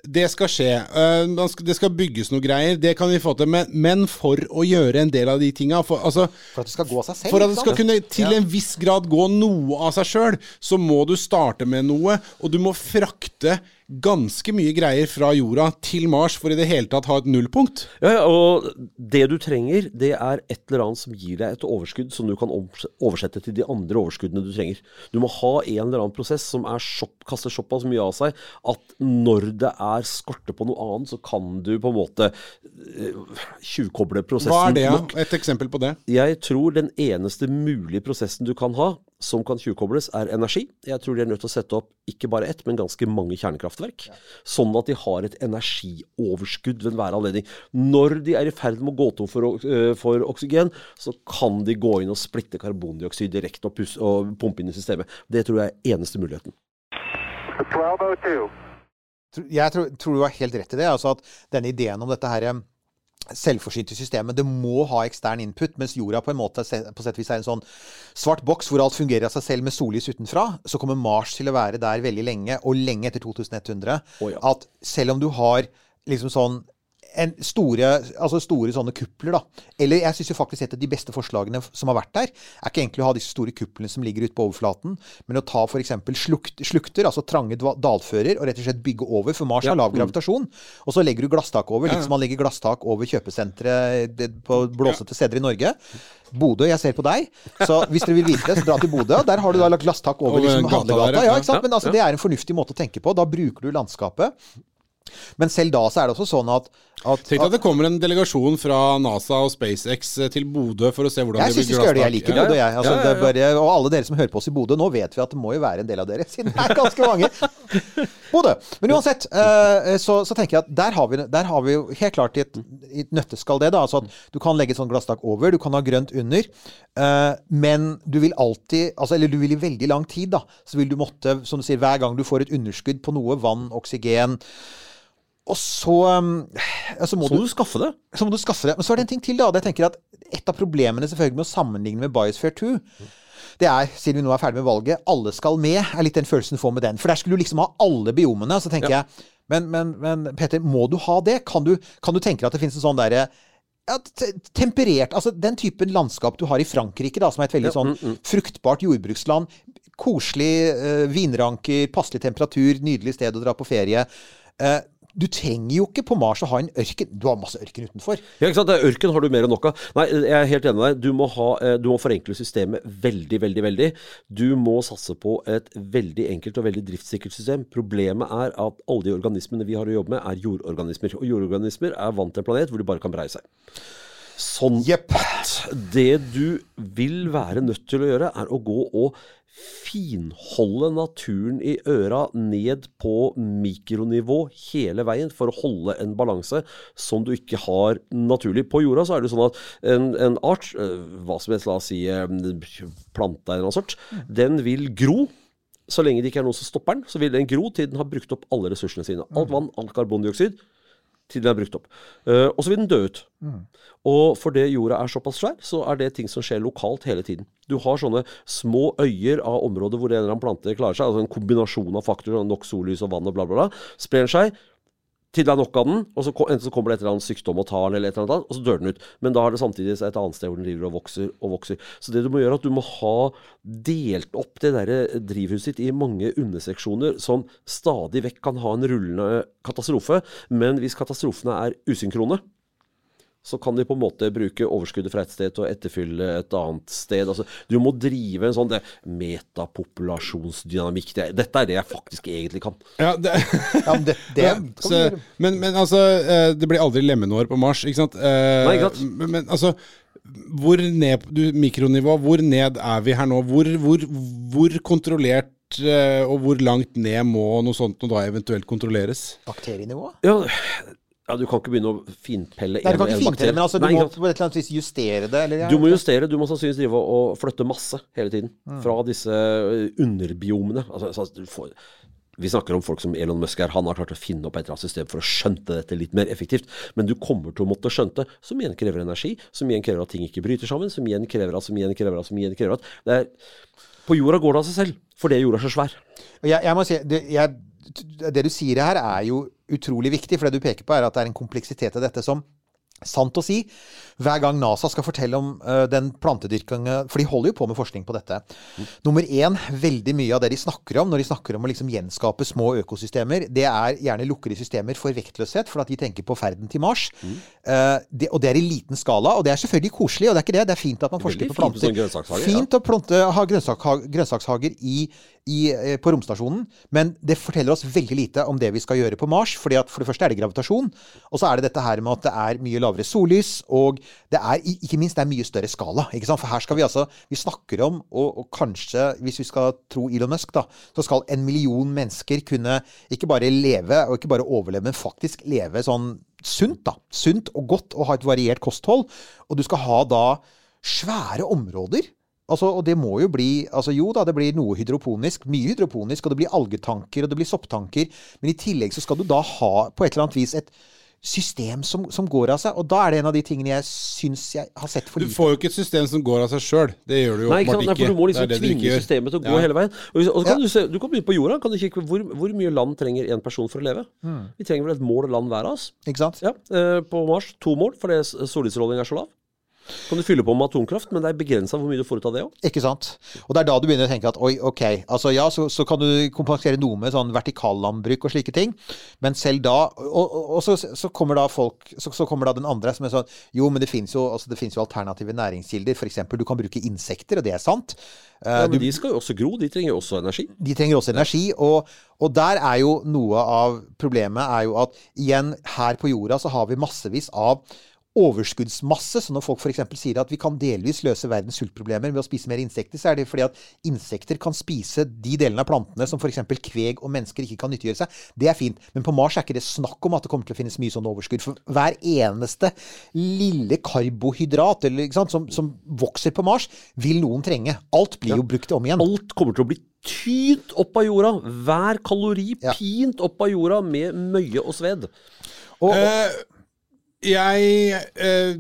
det skal skje. Eh, Det skal bygges noe greier. Det kan vi få til. Men, men for å gjøre en del av de tinga for, altså, For at det skal gå av seg selv. for at det skal kunne til en viss grad gå noe av seg sjøl, så må du starte med noe, og du må frakte ganske mye greier fra jorda til Mars for i det hele tatt ha et nullpunkt. Ja, og det du trenger, det er et eller annet som gir deg et overskudd som du kan oversette til de andre overskuddene du trenger. Du må ha en eller annen prosess som er sopp, kaster såpass mye av seg at når det er skorte på noe annet, så kan du på en måte eh, tjuvkoble prosessen. Hva er det? nok. Et eksempel på det? Jeg tror den eneste mulige prosessen du kan ha, som kan tjuvkobles, er energi. Jeg tror de er nødt til å sette opp ikke bare ett, men ganske mange kjernekraftverk. Sånn at de har et energioverskudd ved enhver anledning. Når de er i ferd med å gå tom for, øh, for oksygen, så kan de gå inn og splitte karbondioksid direkte og, og pumpe inn i systemet. Det tror jeg er eneste muligheten. 1202. Jeg tror, tror du har helt rett i det. Altså at denne ideen om dette her eh, selvforsynte systemet, det må ha ekstern input, mens jorda på en måte på sett og vis er en sånn svart boks hvor alt fungerer av seg selv med sollys utenfra, så kommer Mars til å være der veldig lenge, og lenge etter 2100. Oh, ja. At selv om du har liksom sånn store, altså store sånne kupler, da. Eller jeg syns faktisk et av de beste forslagene som har vært der, er ikke egentlig å ha disse store kuplene som ligger ute på overflaten, men å ta f.eks. Slukt, slukter, altså trange dalfører, og rett og slett bygge over, for Mars Ja, har lav gravitasjon. Og så legger du glasstak over, litt som man legger glasstak over kjøpesenteret på blåsete steder i Norge. Bodø, jeg ser på deg. Så hvis dere vil vite det, så dra til Bodø. Der har du da lagt glasstak over liksom, handlegata. ja. Ja, ikke sant? Men altså, det er en fornuftig måte å tenke på. Da bruker du landskapet. Men selv da så er det også sånn at, at, Tenk at det kommer en delegasjon fra NASA og SpaceX eh, til Bodø for å se hvordan Jeg det blir syns vi skal gjøre det. Jeg liker glasstak. Bodø, jeg. Altså, Ja, ja, Det er bare, og alle dere som hører på oss i Bodø, nå vet vi at det må jo være en del av dere, [LAUGHS] siden det er ganske mange. [LAUGHS] Bodø. Men uansett, eh, så, så tenker jeg at der har vi, der har vi jo helt klart i et, i et nøtteskall det. da, altså at Du kan legge et sånt glasstak over, du kan ha grønt under. eh, men du vil alltid, altså, eller du vil i veldig lang tid, da, så vil du måtte, som du sier, hver gang du får et underskudd på noe, vann, oksygen og så, altså må Så må du skaffe det. så må du skaffe det. Men så er det en ting til, da. Jeg tenker at Et av problemene selvfølgelig med å sammenligne med Biosphere 2, det er, siden vi nå er ferdig med valget, alle skal med, er litt den følelsen du får med den. For der skulle du liksom ha alle biomene. Så tenker jeg men, men, men Peter, må du ha det? Kan du, kan du tenke deg at det finnes en sånn derre ja, temperert Altså den typen landskap du har i Frankrike, da, som er et veldig sånn fruktbart jordbruksland. Koselig eh, vinranker, passelig temperatur, nydelig sted å dra på ferie. Eh, du trenger jo ikke på Mars å ha en ørken. Du har masse ørken utenfor. Ja, ikke sant? Ørken har du mer enn nok av. Nei, jeg er helt enig med deg. Du må, ha, eh, du må forenkle systemet veldig, veldig, veldig. Du må satse på et veldig enkelt og veldig driftssikkert system. Problemet er at alle de organismene vi har å jobbe med, er jordorganismer. Og jordorganismer er vant til en planet hvor de bare kan breie seg. Sånn Jepp. det du vil være nødt til å gjøre, er å gå og finholde naturen i øra ned på mikronivå hele veien for å holde en balanse som du ikke har naturlig. På jorda så er det sånn at en, en art, eh, hva som helst, la oss si planta plante eller noe sort, den vil gro. Så lenge det ikke er noen som stopper den, så vil den gro til den har brukt opp alle ressursene sine. Alt vann, alt karbondioksid, til den er brukt opp. Uh, og så vil den dø ut. Og fordi jorda er såpass svær, så er det ting som skjer lokalt hele tiden. Du har sånne små øyer av områder hvor en eller annen plante klarer seg, altså en kombinasjon av faktorer, nok sollys og vann og bla, bla, bla, sprer seg til det er nok av den, og så enten så kommer det et eller annet sykdom og tar den, eller et eller annet, og så dør den ut. Men da er det samtidig et annet sted hvor den driver og vokser og vokser. Så det du må gjøre, er at du må ha delt opp det derre drivhuset ditt i mange underseksjoner som stadig vekk kan ha en rullende katastrofe. Men hvis katastrofene er usynkrone, så kan de på en måte bruke overskuddet fra et sted til å etterfylle et annet sted. Altså, du må drive en sånn metapopulasjonsdynamikk. Det, dette er det jeg faktisk egentlig kan. Ja, det, Ja, men det, det [LAUGHS] kan så, men, men altså, eh, det blir aldri lemenår på Mars, ikke sant? Eh, Nei, ikke sant. Men, men altså, hvor ned du, mikronivå, hvor ned er vi her nå? Hvor, hvor, hvor kontrollert eh, og hvor langt ned må noe sånt noe da eventuelt kontrolleres? Bakterienivå? Ja, ja, du kan ikke begynne å finpelle Nei, du kan ikke finpelle, men altså, du Nei, må på et eller annet vis justere det. Eller, Du må justere, du må sannsynligvis drive og flytte masse hele tiden. Mm. Fra disse underbiomene. Altså, du får, vi snakker om folk som Elon Musk her. Han har klart å finne opp et eller annet system for å skjønte dette litt mer effektivt. Men du kommer til å måtte skjønte, som igjen krever energi, som igjen krever at ting ikke bryter sammen, som igjen krever at, som igjen krever at, som igjen krever at. Det er, på jorda går det av seg selv, fordi jorda er så svær. Jeg, jeg må si, det, jeg, det du sier her, er jo utrolig viktig, for det du peker på, er at det er en kompleksitet i dette som Sant å si. Hver gang NASA skal fortelle om uh, den plantedyrkinga For de holder jo på med forskning på dette. Nummer én, veldig mye av det de snakker om når de snakker om å liksom gjenskape små økosystemer, det er gjerne lukkede systemer for vektløshet, for at de tenker på ferden til Mars. Uh, det, og det er i liten skala. Og det er selvfølgelig koselig, og det er ikke det. Det er fint at man forsker på på fint planter. sånn Fint å plante, ha grønnsakshager i, i, eh, på romstasjonen, men det forteller oss veldig lite om det vi skal gjøre på Mars. fordi at For det første er det gravitasjon, og så er det dette her med at det er mye lavere sollys, og det er ikke minst det er mye større skala. ikke sant? For her skal vi altså Vi snakker om, og, og kanskje, hvis vi skal tro Elon Musk, da, så skal en million mennesker kunne ikke bare leve, og ikke bare overleve, men faktisk leve sånn sunt, da. Sunt og godt, og ha et variert kosthold. Og du skal ha da svære områder. Altså, og det må jo bli altså Jo da, det blir noe hydroponisk, mye hydroponisk, og det blir algetanker, og det blir sopptanker, men i tillegg så skal du da ha på et eller annet vis et system som, som går av seg. Og da er det en av de tingene jeg syns jeg har sett for Du får jo ikke et system som går av seg sjøl. Det gjør du jo Nei, ikke sant? Nei, for du må liksom det tvinge systemet til å gå Ja. hele veien. Og, hvis- og så kan Ja. du, se, du kan begynne på jorda. Kan du kikke på hvor, hvor mye land trenger én person for å leve? Vi trenger vel et mål land hver av oss. Ikke sant? Ja, eh, På Mars to mål, fordi s- solutstråling er så lav. Kan du fylle på med atomkraft, men det er begrensa hvor mye du får ut av det òg. Ikke sant? Og det er da du begynner å tenke at oi, ok, altså ja, så, så kan du kompensere noe med sånn vertikallandbruk og slike ting, men selv da Og, og, og så, så kommer da folk så, så kommer da den andre som er sånn Jo, men det fins jo, altså, jo alternative næringskilder. F.eks. du kan bruke insekter, og det er sant. Eh, Ja, du, men de skal jo også gro. De trenger jo også energi. de trenger også energi, og, og der er jo noe av problemet er jo at igjen, her på jorda så har vi massevis av overskuddsmasse. Så når folk f.eks. sier at vi kan delvis løse verdens sultproblemer ved å spise mer insekter, så er det fordi at insekter kan spise de delene av plantene som f.eks. kveg og mennesker ikke kan nyttiggjøre seg. Det er fint. Men på Mars er ikke det snakk om at det kommer til å finnes mye sånn overskudd. For hver eneste lille karbohydrat eller, ikke sant, som, som vokser på Mars, vil noen trenge. Alt blir jo brukt om igjen. Alt kommer til å bli tynt opp av jorda. Hver kalori Ja. pint opp av jorda med møye og sved. Og, og, Eh, jeg eh,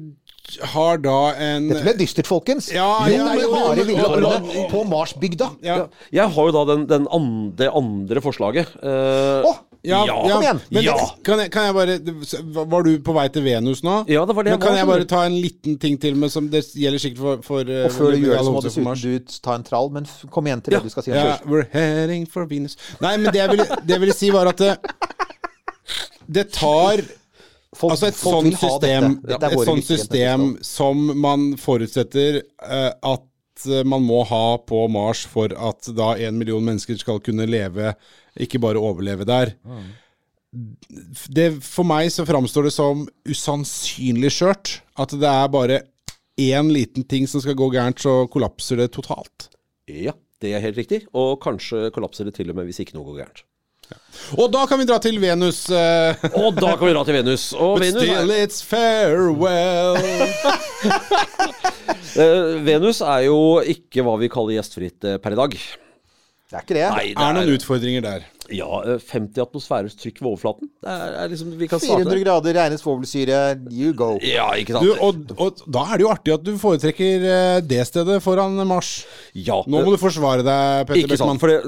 har da en Dette ble dystert, folkens. Ja, ja, ja, det harde men- på Marsbygda. ja. Jeg har jo da den, den andre, det andre forslaget. Eh, oh, Ja, Ja, kom igjen. Men Ja. kan, jeg, kan jeg bare Var du på vei til Venus nå? Ja, det var det Men jeg kan var, jeg bare ta en liten ting til med som det gjelder sikkert for, for eh, Og før du gjør det, så må alle du, ta en trall. Men kom igjen til Ja. det du skal si. Ja, we're heading for Venus. Nei, men det jeg ville, det jeg ville si, var at det, det tar Folk, Altså et sånt system, er et sånt system som man forutsetter uh, at eh, man må ha på Mars for at da en million mennesker skal kunne leve, ikke bare overleve der. Det, for meg så framstår det som usannsynlig skjørt. At det er bare én liten ting som skal gå gærent, så kollapser det totalt. Ja, det er helt riktig. Og kanskje kollapser det til og med hvis ikke noe går gærent. Og da kan vi dra til Venus. eh, Og da kan vi dra til Venus. Og But Venus, still er, it's farewell. [LAUGHS] eh, Venus er jo ikke hva vi kaller gjestfritt eh, per i dag. Det er ikke det. Nei, er noen utfordringer der. Ja, eh, 50 atmosfæres trykk ved overflaten. Det er, er liksom, vi kan starte 400 der. grader, regnet svovelsyre, you go. Ja, ikke Du, sant? og, og da er det jo artig at du foretrekker eh, det stedet foran Mars. ja, Nå må du forsvare deg, Petter Ikke for det,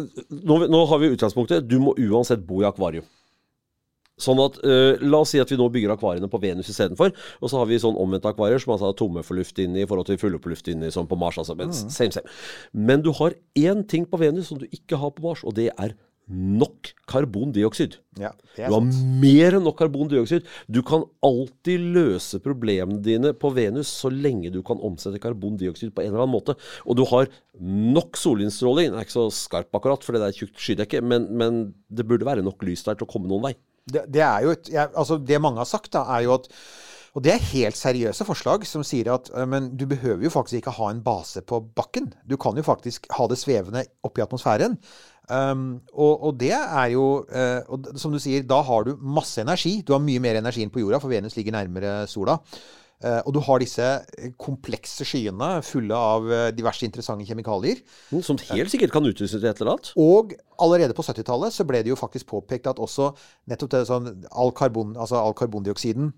nå, nå har vi utgangspunktet. Du må uansett bo i akvarium. Sånn at, uh, La oss si at vi nå bygger akvariene på Venus istedenfor. Og så har vi sånn omvendte akvarier som altså er tomme for luft inni i forhold til fulle på luft inni, som på Mars. altså, men same, same. Men du har én ting på Venus som du ikke har på Mars, og det er nok karbondioksid. Ja, Du har sant. mer enn nok karbondioksid. Du kan alltid løse problemene dine på Venus så lenge du kan omsette karbondioksid på en eller annen måte. Og du har nok solinnstråling. Den er ikke så skarp akkurat, for det er tjukt skydekke, men, men det burde være nok lys der til å komme noen vei. Det, det er jo et jeg, Altså, det mange har sagt, da, er jo at og det er helt seriøse forslag som sier at eh, men du behøver jo faktisk ikke ha en base på bakken. Du kan jo faktisk ha det svevende oppi atmosfæren. Um, og, og det er jo uh, og Som du sier, da har du masse energi. Du har mye mer energi enn på jorda, for Venus ligger nærmere sola. Uh, og du har disse eh, komplekse skyene fulle av diverse interessante kjemikalier. Mm, Som helt sikkert kan utløse til et eller annet. Og allerede på 70-tallet så ble det jo faktisk påpekt at også nettopp det sånn all, karbon, altså all karbondioksiden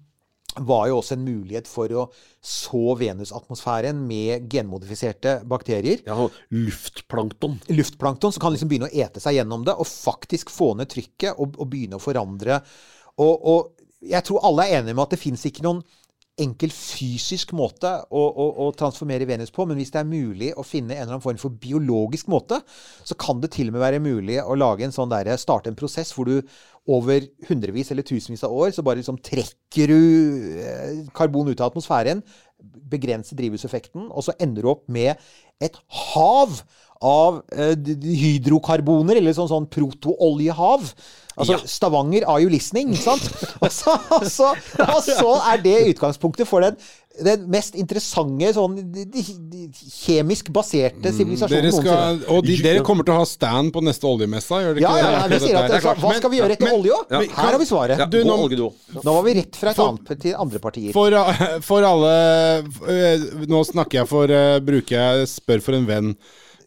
var jo også en mulighet for å så Venusatmosfæren med genmodifiserte bakterier. Ja, luftplankton. Luftplankton som kan liksom begynne å ete seg gjennom det og faktisk få ned trykket og, og begynne å forandre Og, og jeg tror alle er enige med at det fins ikke noen enkel fysisk måte å, å, å transformere Venus på, men hvis det er mulig å finne en eller annen form for biologisk måte, så kan det til og med være mulig å lage en sånn der, starte en prosess hvor du over hundrevis eller tusenvis av år så bare liksom trekker du eh, karbon ut av atmosfæren, begrenser drivhuseffekten, og så ender du opp med et hav av eh, hydrokarboner, eller sånn, sånn protooljehav. Altså, Stavanger are you listening, sant? [LAUGHS] Og så, og så, og så er det utgangspunktet for den, den mest interessante sånn de, de, de, kjemisk baserte sivilisasjonen Dere skal, noensinne. og de, dere kommer til å ha stand på neste oljemessa, gjør dere Ja, ikke ja, det? ja, vi sier at Det er. Hva skal vi gjøre etter Men- olje? men- Her har vi svaret. Ja, Du, nå-. Nå var vi rett fra et annet til andre partier. For, for alle eh, Nå snakker jeg for eh, Bruker jeg spør for en venn.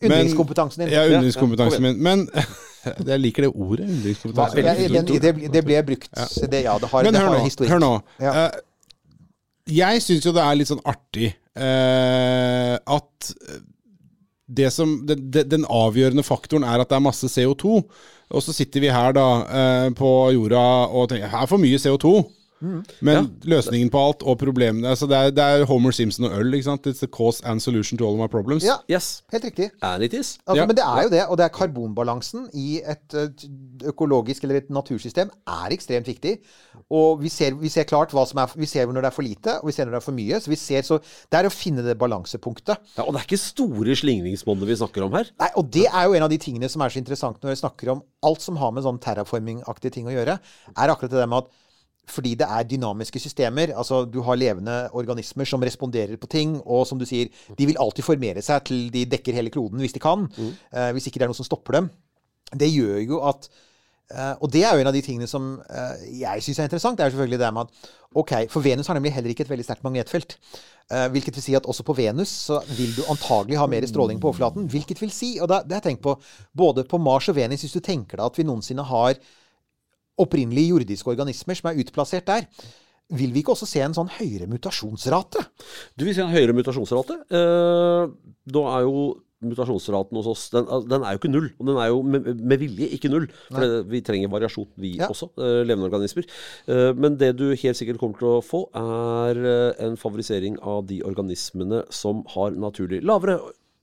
Undringskompetansen din. Ja, Ja, undringskompetansen ja, min. Men [LAUGHS] jeg liker det ordet. Undringskompetanse. Ja, det, det ble brukt. Det, ja, det har, Men hør nå. historikk. Hør nå. Ja. Eh, jeg syns jo det er litt sånn artig uh, at det som, det, den avgjørende faktoren er at det er masse CO2. Og så sitter vi her da uh, på jorda og tenker her er for mye CO2. Mm. Men løsningen på alt og problemene altså det, er, det er Homer Simpson og øl. ikke sant? It's the cause and solution to all of my problems. ja, Yes. helt riktig. And it is. Altså, Ja. Men det er jo det, og det er karbonbalansen i et eh, økologisk eller et natursystem er ekstremt viktig. Og vi ser, vi ser klart hva som er Vi ser når det er for lite, og vi ser når det er for mye. Så vi ser så Det er å finne det balansepunktet. Ja, og det er ikke store slingringsmonner vi snakker om her. Nei, og det er jo en av de tingene som er så interessant når vi snakker om alt som har med sånn terraforming-aktige ting å gjøre, er akkurat det der med at fordi det er dynamiske systemer, altså du har levende organismer som responderer på ting, og som du sier, de vil alltid formere seg til de dekker hele kloden hvis de kan, eh, hvis ikke det er noe som stopper dem. Det gjør jo at eh, Og det er jo en av de tingene som eh, jeg syns er interessant. Det er selvfølgelig det med at OK, for Venus har nemlig heller ikke et veldig sterkt magnetfelt. Eh, hvilket vil si at også på Venus så vil du antagelig ha mer stråling på overflaten. Hvilket vil si, og det har jeg tenkt på både på Mars og Venus, hvis du tenker deg at vi noensinne har opprinnelige jordiske organismer som er utplassert der, vil vi ikke også se en sånn høyere mutasjonsrate? Du vil se en høyere mutasjonsrate. Eh, da er jo mutasjonsraten hos oss den, den er jo ikke null. Og den er jo med, med vilje ikke null. For det, vi trenger variasjon, vi Ja. også, eh, levende organismer. Eh, men det du helt sikkert kommer til å få, er eh, en favorisering av de organismene som har naturlig lavere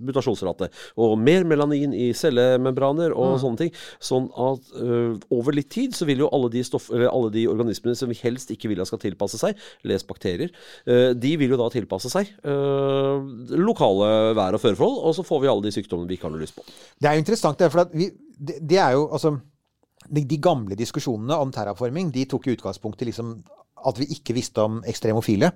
mutasjonsrate. Og mer melanin i cellemembraner og sånne ting. Sånn at uh, over litt tid så vil jo alle de, stoff, alle de organismene som vi helst ikke vil at skal tilpasse seg, les bakterier, uh, de vil jo da tilpasse seg uh, lokale vær- og føreforhold, og så får vi alle de sykdommene vi ikke har noe lyst på. Det er jo interessant, det, for vi, det, det er jo altså de, de gamle diskusjonene om terraforming de tok i utgangspunkt i liksom at vi ikke visste om ekstremofile.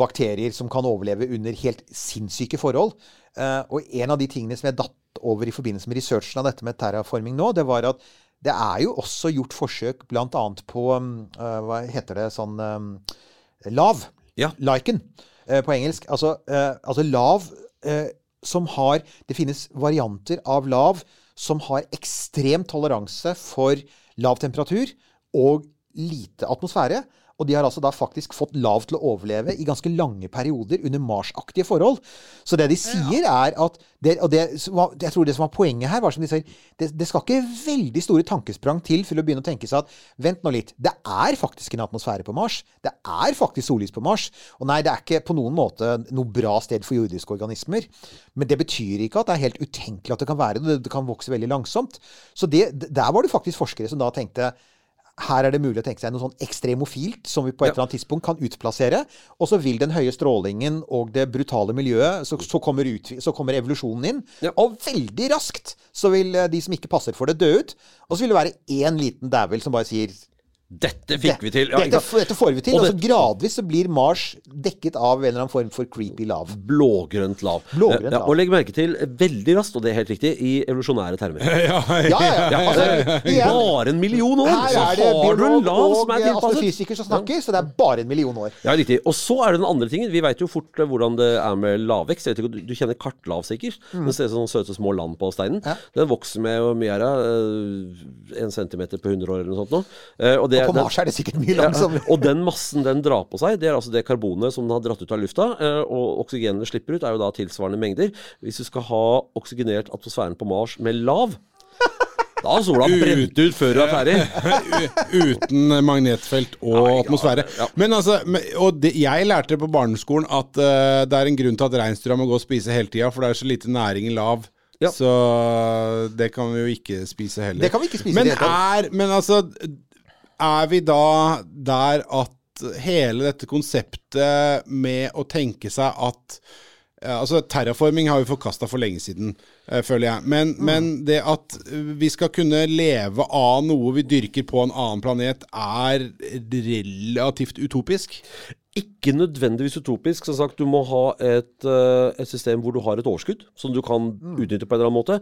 Bakterier som kan overleve under helt sinnssyke forhold. Eh, Og en av de tingene som jeg datt over i forbindelse med researchen av dette med terraforming nå, det var at det er jo også gjort forsøk bl.a. på um, eh, Hva heter det sånn um, Lav. Ja. Liken eh, på engelsk. Altså, eh, altså lav eh, som har Det finnes varianter av lav som har ekstrem toleranse for lav temperatur og lite atmosfære. Og de har altså da faktisk fått lav til å overleve i ganske lange perioder under Mars-aktige forhold. Så det de sier, er at det, Og det, jeg tror det som var poenget her, var som de sier det, det skal ikke veldig store tankesprang til for å begynne å tenke seg at vent nå litt, det er faktisk en atmosfære på Mars. Det er faktisk sollys på Mars. Og nei, det er ikke på noen måte noe bra sted for jordiske organismer. Men det betyr ikke at det er helt utenkelig at det kan være det. Det kan vokse veldig langsomt. Så det, der var det faktisk forskere som da tenkte her er det mulig å tenke seg noe sånn ekstremofilt som vi på et eller annet tidspunkt kan utplassere. Og så vil den høye strålingen og det brutale miljøet Så, så, kommer, ut, så kommer evolusjonen inn. Ja. Og veldig raskt så vil eh, de som ikke passer for det, dø ut. Og så vil det være én liten dævel som bare sier Dette fikk vi til! Ja, dette, dette får vi til. Og Og så gradvis så blir Mars dekket av en eller annen form for creepy lav. Blågrønt lav. Blågrønt Ja, lav. og legg merke til veldig raskt, og det er helt riktig, i evolusjonære termer. [LAUGHS] Ja, ja, ja. Altså, igjen, Bare en million år, så har du en lav som er tilpasset. astrofysiker som snakker, så det er bare en million år. Ja, riktig. Og så er det den andre tingen. Vi veit jo fort eh, hvordan det er med lavvekst. Jeg vet ikke, du- kjenner kartlav, sikkert? Den ser ut som søte små land på steinen. Mm. Den vokser med hvor mye er det? En centimeter på 100 år eller noe sånt nå. Eh, Og, det, Og på Mars er det sikkert mye ja, langsommere. og den massen den drar på seg, det er altså det karbonet som den har dratt ut av lufta. eh, Og oksygenet den slipper ut, er jo da tilsvarende mengder. Hvis du skal ha oksygenert atmosfæren på Mars med lav Da har sola brent ut før du er ferdig. [LAUGHS] Uten magnetfelt og atmosfære. ja. Men altså, og det, jeg lærte på barneskolen at uh, det er en grunn til at reinsdyra må gå og spise hele tida, for det er så lite næring i lav. Ja. Så det kan vi jo ikke spise heller. Det kan vi ikke spise men er, men altså, er vi da der at hele dette konseptet med å tenke seg at altså Terraforming har vi forkasta for lenge siden, eh, føler jeg. Men, Mm. men det at vi skal kunne leve av noe vi dyrker på en annen planet, er relativt utopisk. Ikke nødvendigvis utopisk. Som sagt, du må ha et, eh, et system hvor du har et overskudd som du kan utnytte på en eller annen måte.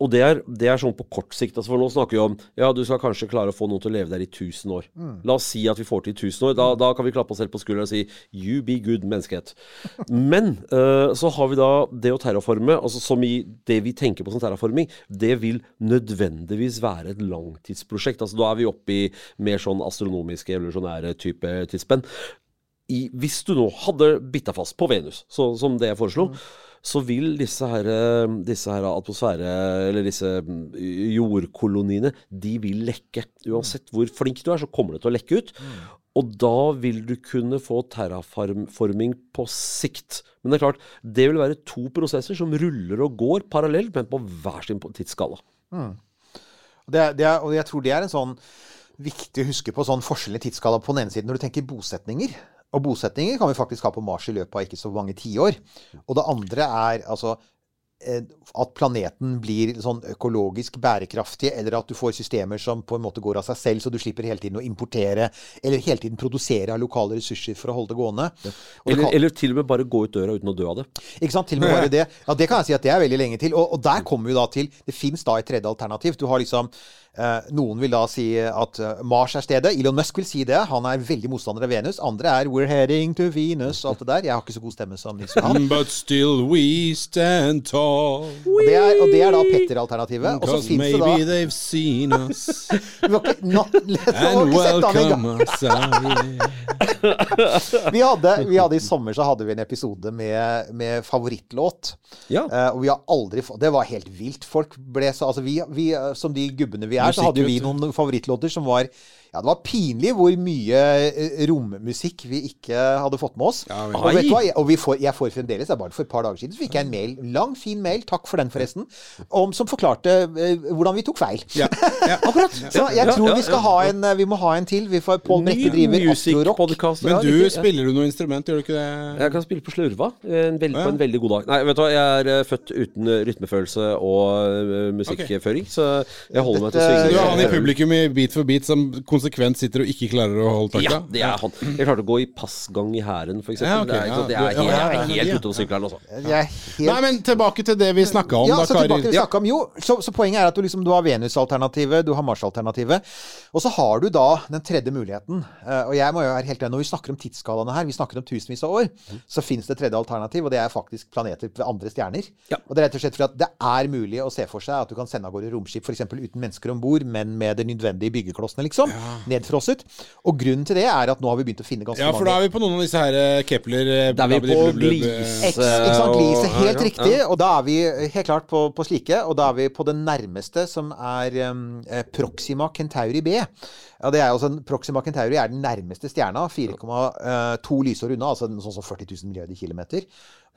Og det er, det er sånn på kort sikt. Altså for nå snakker vi om ja, du skal kanskje klare å få noen til å leve der i 1000 år. La oss si at vi får til 1000 år. Da, da kan vi klappe oss selv på skulderen og si you be good, menneskehet. [LAUGHS] Men uh, så har vi da det å terraforme, altså som i det vi tenker på som terraforming, det vil nødvendigvis være et langtidsprosjekt. Altså da er vi oppe i mer sånn astronomiske, evolusjonære type tidsspenn hvis du nå hadde bitta fast på Venus, så, som det jeg foreslo, så vil disse her, eh, disse her atmosfære, eller disse mm, jordkoloniene, de vil lekke. Uansett hvor flink du er, så kommer det til å lekke ut. Og da vil du kunne få terraforming på sikt. Men det er klart, det vil være to prosesser som ruller og går parallelt, men på hver sin tidsskala. Mm. Det, det er, og jeg tror det er en sånn viktig å huske på sånn forskjellig tidsskala på den ene siden når du tenker bosetninger. Og bosetninger kan vi faktisk ha på Mars i løpet av ikke så mange tiår. Og det andre er altså eh, at planeten blir sånn økologisk bærekraftig, eller at du får systemer som på en måte går av seg selv, så du slipper hele tiden å importere, eller hele tiden produsere av lokale ressurser for å holde det gående. Det Eller, kan- eller til og med bare gå ut døra uten å dø av det. ikke sant? Til og med bare [LAUGHS] det. Ja, det kan jeg si at det er veldig lenge til. Og, og der kommer vi da til Det fins da et tredje alternativ. Du har liksom Noen vil da si at eh, Mars er stedet. Elon Musk vil si det. Han er veldig motstander av Venus. Andre er We're heading to Venus og alt det der. Jeg har ikke så god stemme som Nils Johan. But still we stand tall. Og det er, og det er da Petter-alternativet. Og så fins det da they've seen us [LAUGHS] ikke, not, [LAUGHS] and welcome us. [LAUGHS] Vi hadde, vi hadde I sommer så hadde vi en episode med, med favorittlåt. Ja. Eh, og vi har aldri Det var helt vilt. Folk ble så Altså, vi, vi eh, som de gubbene vi er, så hadde jo vi noen favorittlåter som var Ja, det var pinlig hvor mye eh, rommusikk vi ikke hadde fått med oss. Ja, og vet du hva? Jeg, og vi får, jeg får fremdeles, det er bare for et par dager siden, så fikk jeg en mail, lang, fin mail, takk for den forresten, om, som forklarte uh, hvordan vi tok feil. Ja, ja. [LAUGHS] Akkurat. Så jeg tror vi skal ha en eh, Vi må ha en til. Vi får Pål Brekke driver Astro-rock. Men du spiller du noe instrument, gjør du ikke det? Jeg kan spille på slurva en veld, på en veldig god dag. Nei, vet du hva, jeg er født uten rytmefølelse og musikkføring, så jeg holder meg til å synge. Du er han i publikum i Beat for beat som konsekvent sitter og ikke klarer å holde takta? Ja, det er han. Jeg klarte å gå i passgang i hæren, for eksempel. Ja, okay, det er, det er ja, jeg ja, er helt ute av sykkelen, altså. Helt Nei, men tilbake til det vi snakka om, ja, da, så tilbake til Kari. vi om. Jo, så, så poenget er at du, liksom, du har Venus-alternativet, du har Mars-alternativet. Og så har du da den tredje muligheten. Eh, og jeg må jo være helt enig, når vi snakker om tidsskalaene her, vi snakker om tusenvis av år, så fins det tredje alternativ, og det er faktisk planeter ved andre stjerner. Ja. Og det er rett og slett fordi at det er mulig å se for seg at du kan sende av gårde romskip f.eks. uten mennesker om bord, men med de nødvendige byggeklossene, liksom. Nedfrosset. Og grunnen til det er at nå har vi begynt å finne ganske mange Ja, for da er vi på noen av disse her eh, Kepler eh, Da er vi på blub- ikke sant, Glise, helt riktig. Og da er vi helt klart på, på slike. Og da er vi på det nærmeste, som er um, eh, Proxima Centauri B. Ja, det er sånn, Proxima Centauri er den nærmeste stjerna. 4,2 lysår unna, altså sånn som 40 000 milliarder kilometer.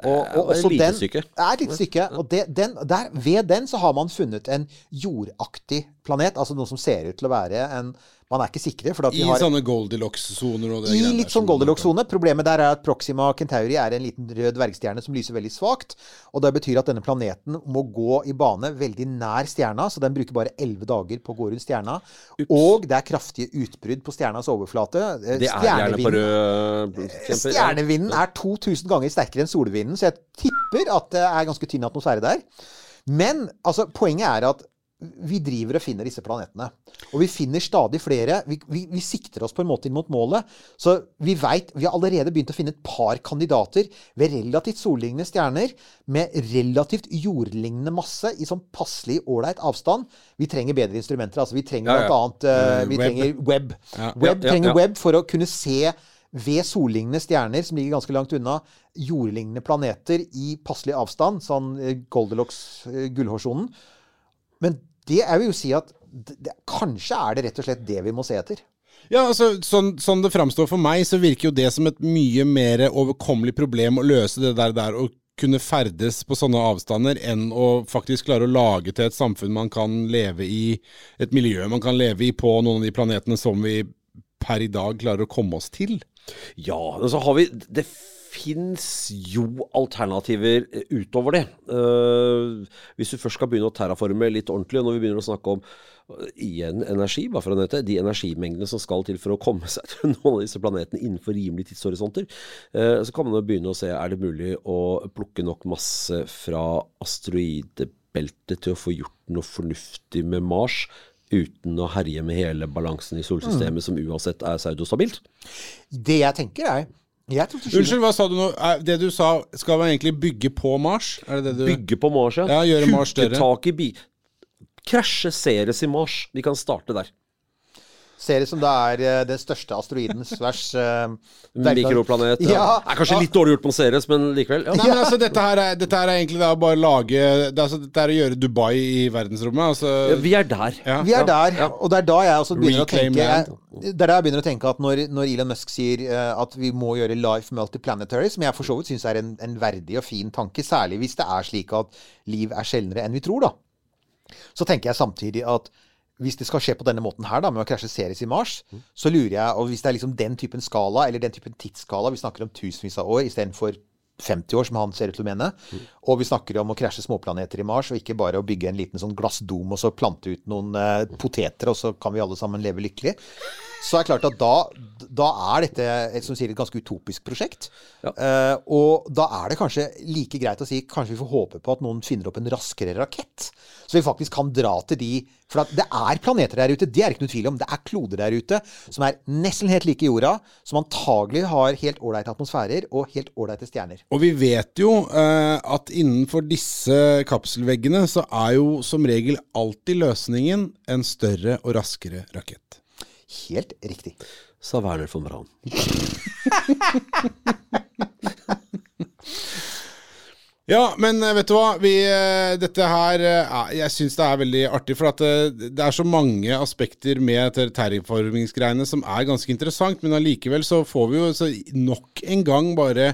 Og, og det er et lite den, stykke. Det er et lite stykke. Og det, den, der, ved den så har man funnet en jordaktig planet. Altså noe som ser ut til å være en Man er ikke sikre. For at I har, sånne Goldilocks-soner og det i litt sånn Goldilocks-sone. Problemet der er at Proxima Centauri er en liten rød dvergstjerne som lyser veldig svakt. Og det betyr at denne planeten må gå i bane veldig nær stjerna, så den bruker bare elleve dager på å gå rundt stjerna. Og det er kraftige utbrudd på stjernas overflate. Eh, Det er gjerne på Stjernevinden- rød kjempe- Stjernevinden er 2000 ganger sterkere enn solvinden, så jeg tipper at det er ganske tynn atmosfære der. Men altså, poenget er at vi driver og finner disse planetene. Og vi finner stadig flere. Vi, vi, vi sikter oss på en måte inn mot målet. Så vi vet, vi har allerede begynt å finne et par kandidater ved relativt sollignende stjerner med relativt jordlignende masse i sånn passelig ålreit avstand. Vi trenger bedre instrumenter. altså Vi trenger Ja, ja. blant annet Eh, Vi web. trenger web. Ja. Web trenger web for å kunne se ved sollignende stjerner som ligger ganske langt unna, jordlignende planeter i passelig avstand, sånn eh, Goldilocks, eh, gullhårsonen. Men det jeg vil jo si at det, det, kanskje er det rett og slett det vi må se etter. Ja, altså, sånn, sånn det framstår for meg, så virker jo det som et mye mer overkommelig problem å løse det der, der å kunne ferdes på sånne avstander, enn å faktisk klare å lage til et samfunn man kan leve i, et miljø man kan leve i på noen av de planetene som vi per i dag klarer å komme oss til. Ja, og så har vi Det fins jo alternativer eh, utover det. Uh, hvis du først skal begynne å terraforme litt ordentlig, og når vi begynner å snakke om uh, igjen energi, bare for å nevne de energimengdene som skal til for å komme [LAUGHS] seg til noen av disse planetene innenfor rimelige tidshorisonter, uh, så kan man begynne å se er det mulig å plukke nok masse fra asteroidebeltet til å få gjort noe fornuftig med Mars. Uten å herje med hele balansen i solsystemet, som uansett er pseudostabilt. Det jeg tenker er jeg tror til Unnskyld, hva sa du nå? Det du sa, skal man egentlig bygge på Mars? Er det det du Bygge på Mars, ja. Ja, gjøre Mars Huke tak i bi... Krasje Ceres i Mars. Vi kan starte der. Ser ut som det er eh, den største asteroiden [LAUGHS] svers eh, Mikroplanet. Ja. Ja, er kanskje litt dårlig gjort på Ceres, men likevel. Ja. Nei, men altså, dette her er, dette her er egentlig å bare lage det er, altså, Dette er å gjøre Dubai i verdensrommet. Altså, Ja, Vi er der. Ja. Vi er der, ja. og det er da jeg også begynner å tenke jeg, Det er da jeg begynner å tenke at når, når Elon Musk sier eh, at vi må gjøre life multiplanetary, som jeg for så vidt syns er en, en verdig og fin tanke, særlig hvis det er slik at liv er sjeldnere enn vi tror, da, så tenker jeg samtidig at hvis det skal skje på denne måten her, da, med å krasje Ceres i Mars, så lurer jeg Og hvis det er liksom den typen skala, eller den typen tidsskala, vi snakker om tusenvis av år istedenfor 50 år, som han ser ut til å mene, og vi snakker om å krasje småplaneter i Mars, og ikke bare å bygge en liten sånn glassdom og så plante ut noen eh, poteter, og så kan vi alle sammen leve lykkelig, så er det klart at da, da er dette et, som sier, et ganske utopisk prosjekt. Eh, og da er det kanskje like greit å si kanskje vi får håpe på at noen finner opp en raskere rakett. Så vi faktisk kan dra til de For at det er planeter der ute, det er ikke noe tvil om. Det er kloder der ute som er nesten helt like jorda, som antagelig har helt ålreite atmosfærer og helt ålreite stjerner. Og vi vet jo uh, at innenfor disse kapselveggene så er jo som regel alltid løsningen en større og raskere rakett. Helt riktig. Sa Werner von Braun. [LAUGHS] Ja, men eh, vet du hva? Vi, eh, dette her eh, er- Jeg syns det er veldig artig, for at eh, det er så mange aspekter med terrorformingsgreiene som er ganske interessant, men allikevel så får vi jo så nok en gang bare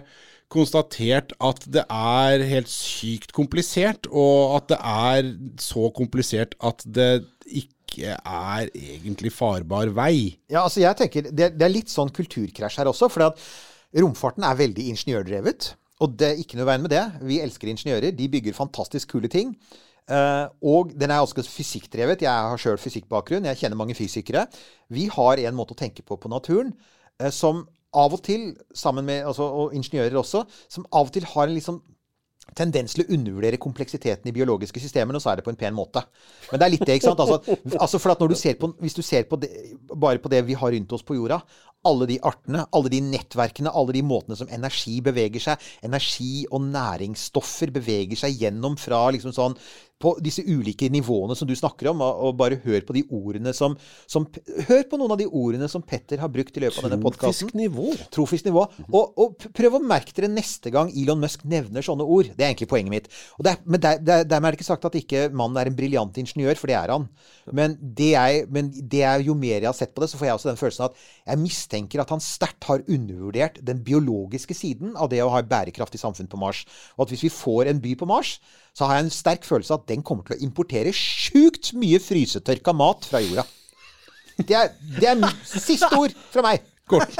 konstatert at det er helt sykt komplisert, og at det er så komplisert at det ikke er egentlig farbar vei. Ja, altså jeg tenker, det, det er litt sånn kulturkrasj her også. For romfarten er veldig ingeniørdrevet. Og det er ikke noe veien med det. Vi elsker ingeniører. De bygger fantastisk kule ting. Uh, og den er også fysikkdrevet. Jeg har sjøl fysikkbakgrunn. Jeg kjenner mange fysikere. Vi har en måte å tenke på på naturen uh, som av og til, sammen med altså, og ingeniører også, som av og til har en liksom tendens til å undervurdere kompleksiteten i biologiske systemer, og så er det på en pen måte. Men det er litt det, ikke sant? Altså, altså for at når du ser på, Hvis du ser på det, bare på det vi har rundt oss på jorda, alle de artene, alle de nettverkene, alle de måtene som energi beveger seg, energi og næringsstoffer beveger seg gjennom fra liksom sånn på disse ulike nivåene som du snakker om, og, og bare hør på de ordene som, som Hør på noen av de ordene som Petter har brukt i løpet av denne podkasten. Trofisk nivå. Trofisk nivå. Og, og prøv å merke dere neste gang Elon Musk nevner sånne ord. Det er egentlig poenget mitt. Og det er, men der, der, dermed er det ikke sagt at ikke mannen er en briljant ingeniør, for det er han. Men det, er, men det er jo mer jeg har sett på det, så får jeg også den følelsen at jeg mistenker at han sterkt har undervurdert den biologiske siden av det å ha et bærekraftig samfunn på Mars. Og at hvis vi får en by på Mars, så har jeg en sterk følelse av at den kommer til å importere sjukt mye frysetørka mat fra jorda. Det er, det er [LAUGHS] siste ord fra meg. Kort.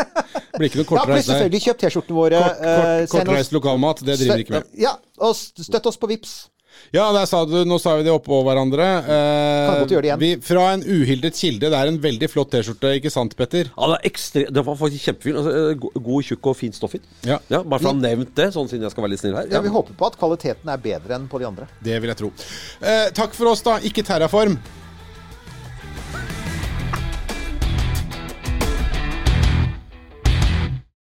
Blir ikke noe kortreist der. Ja, selvfølgelig kjøp T-skjortene våre. Kort, eh, kort, kortreist lokalmat, det driver vi ikke med. Ja, og støtt oss på Vips. Ja, der sa du, nå sa vi det oppå hverandre. Eh, Kan godt gjøre det igjen. Vi, fra en uhildet kilde. Det er en veldig flott T-skjorte, ikke sant, Petter? Ja, det, er ekstre, det var faktisk kjempefint. Altså, eh, god, tjukk og fin stoff i. Ja. Ja, bare for å ha nevnt det, sånn siden jeg skal være litt snill her. Ja, vi håper på at kvaliteten er bedre enn på de andre. Det vil jeg tro. Eh, takk for oss, da. Ikke Terraform.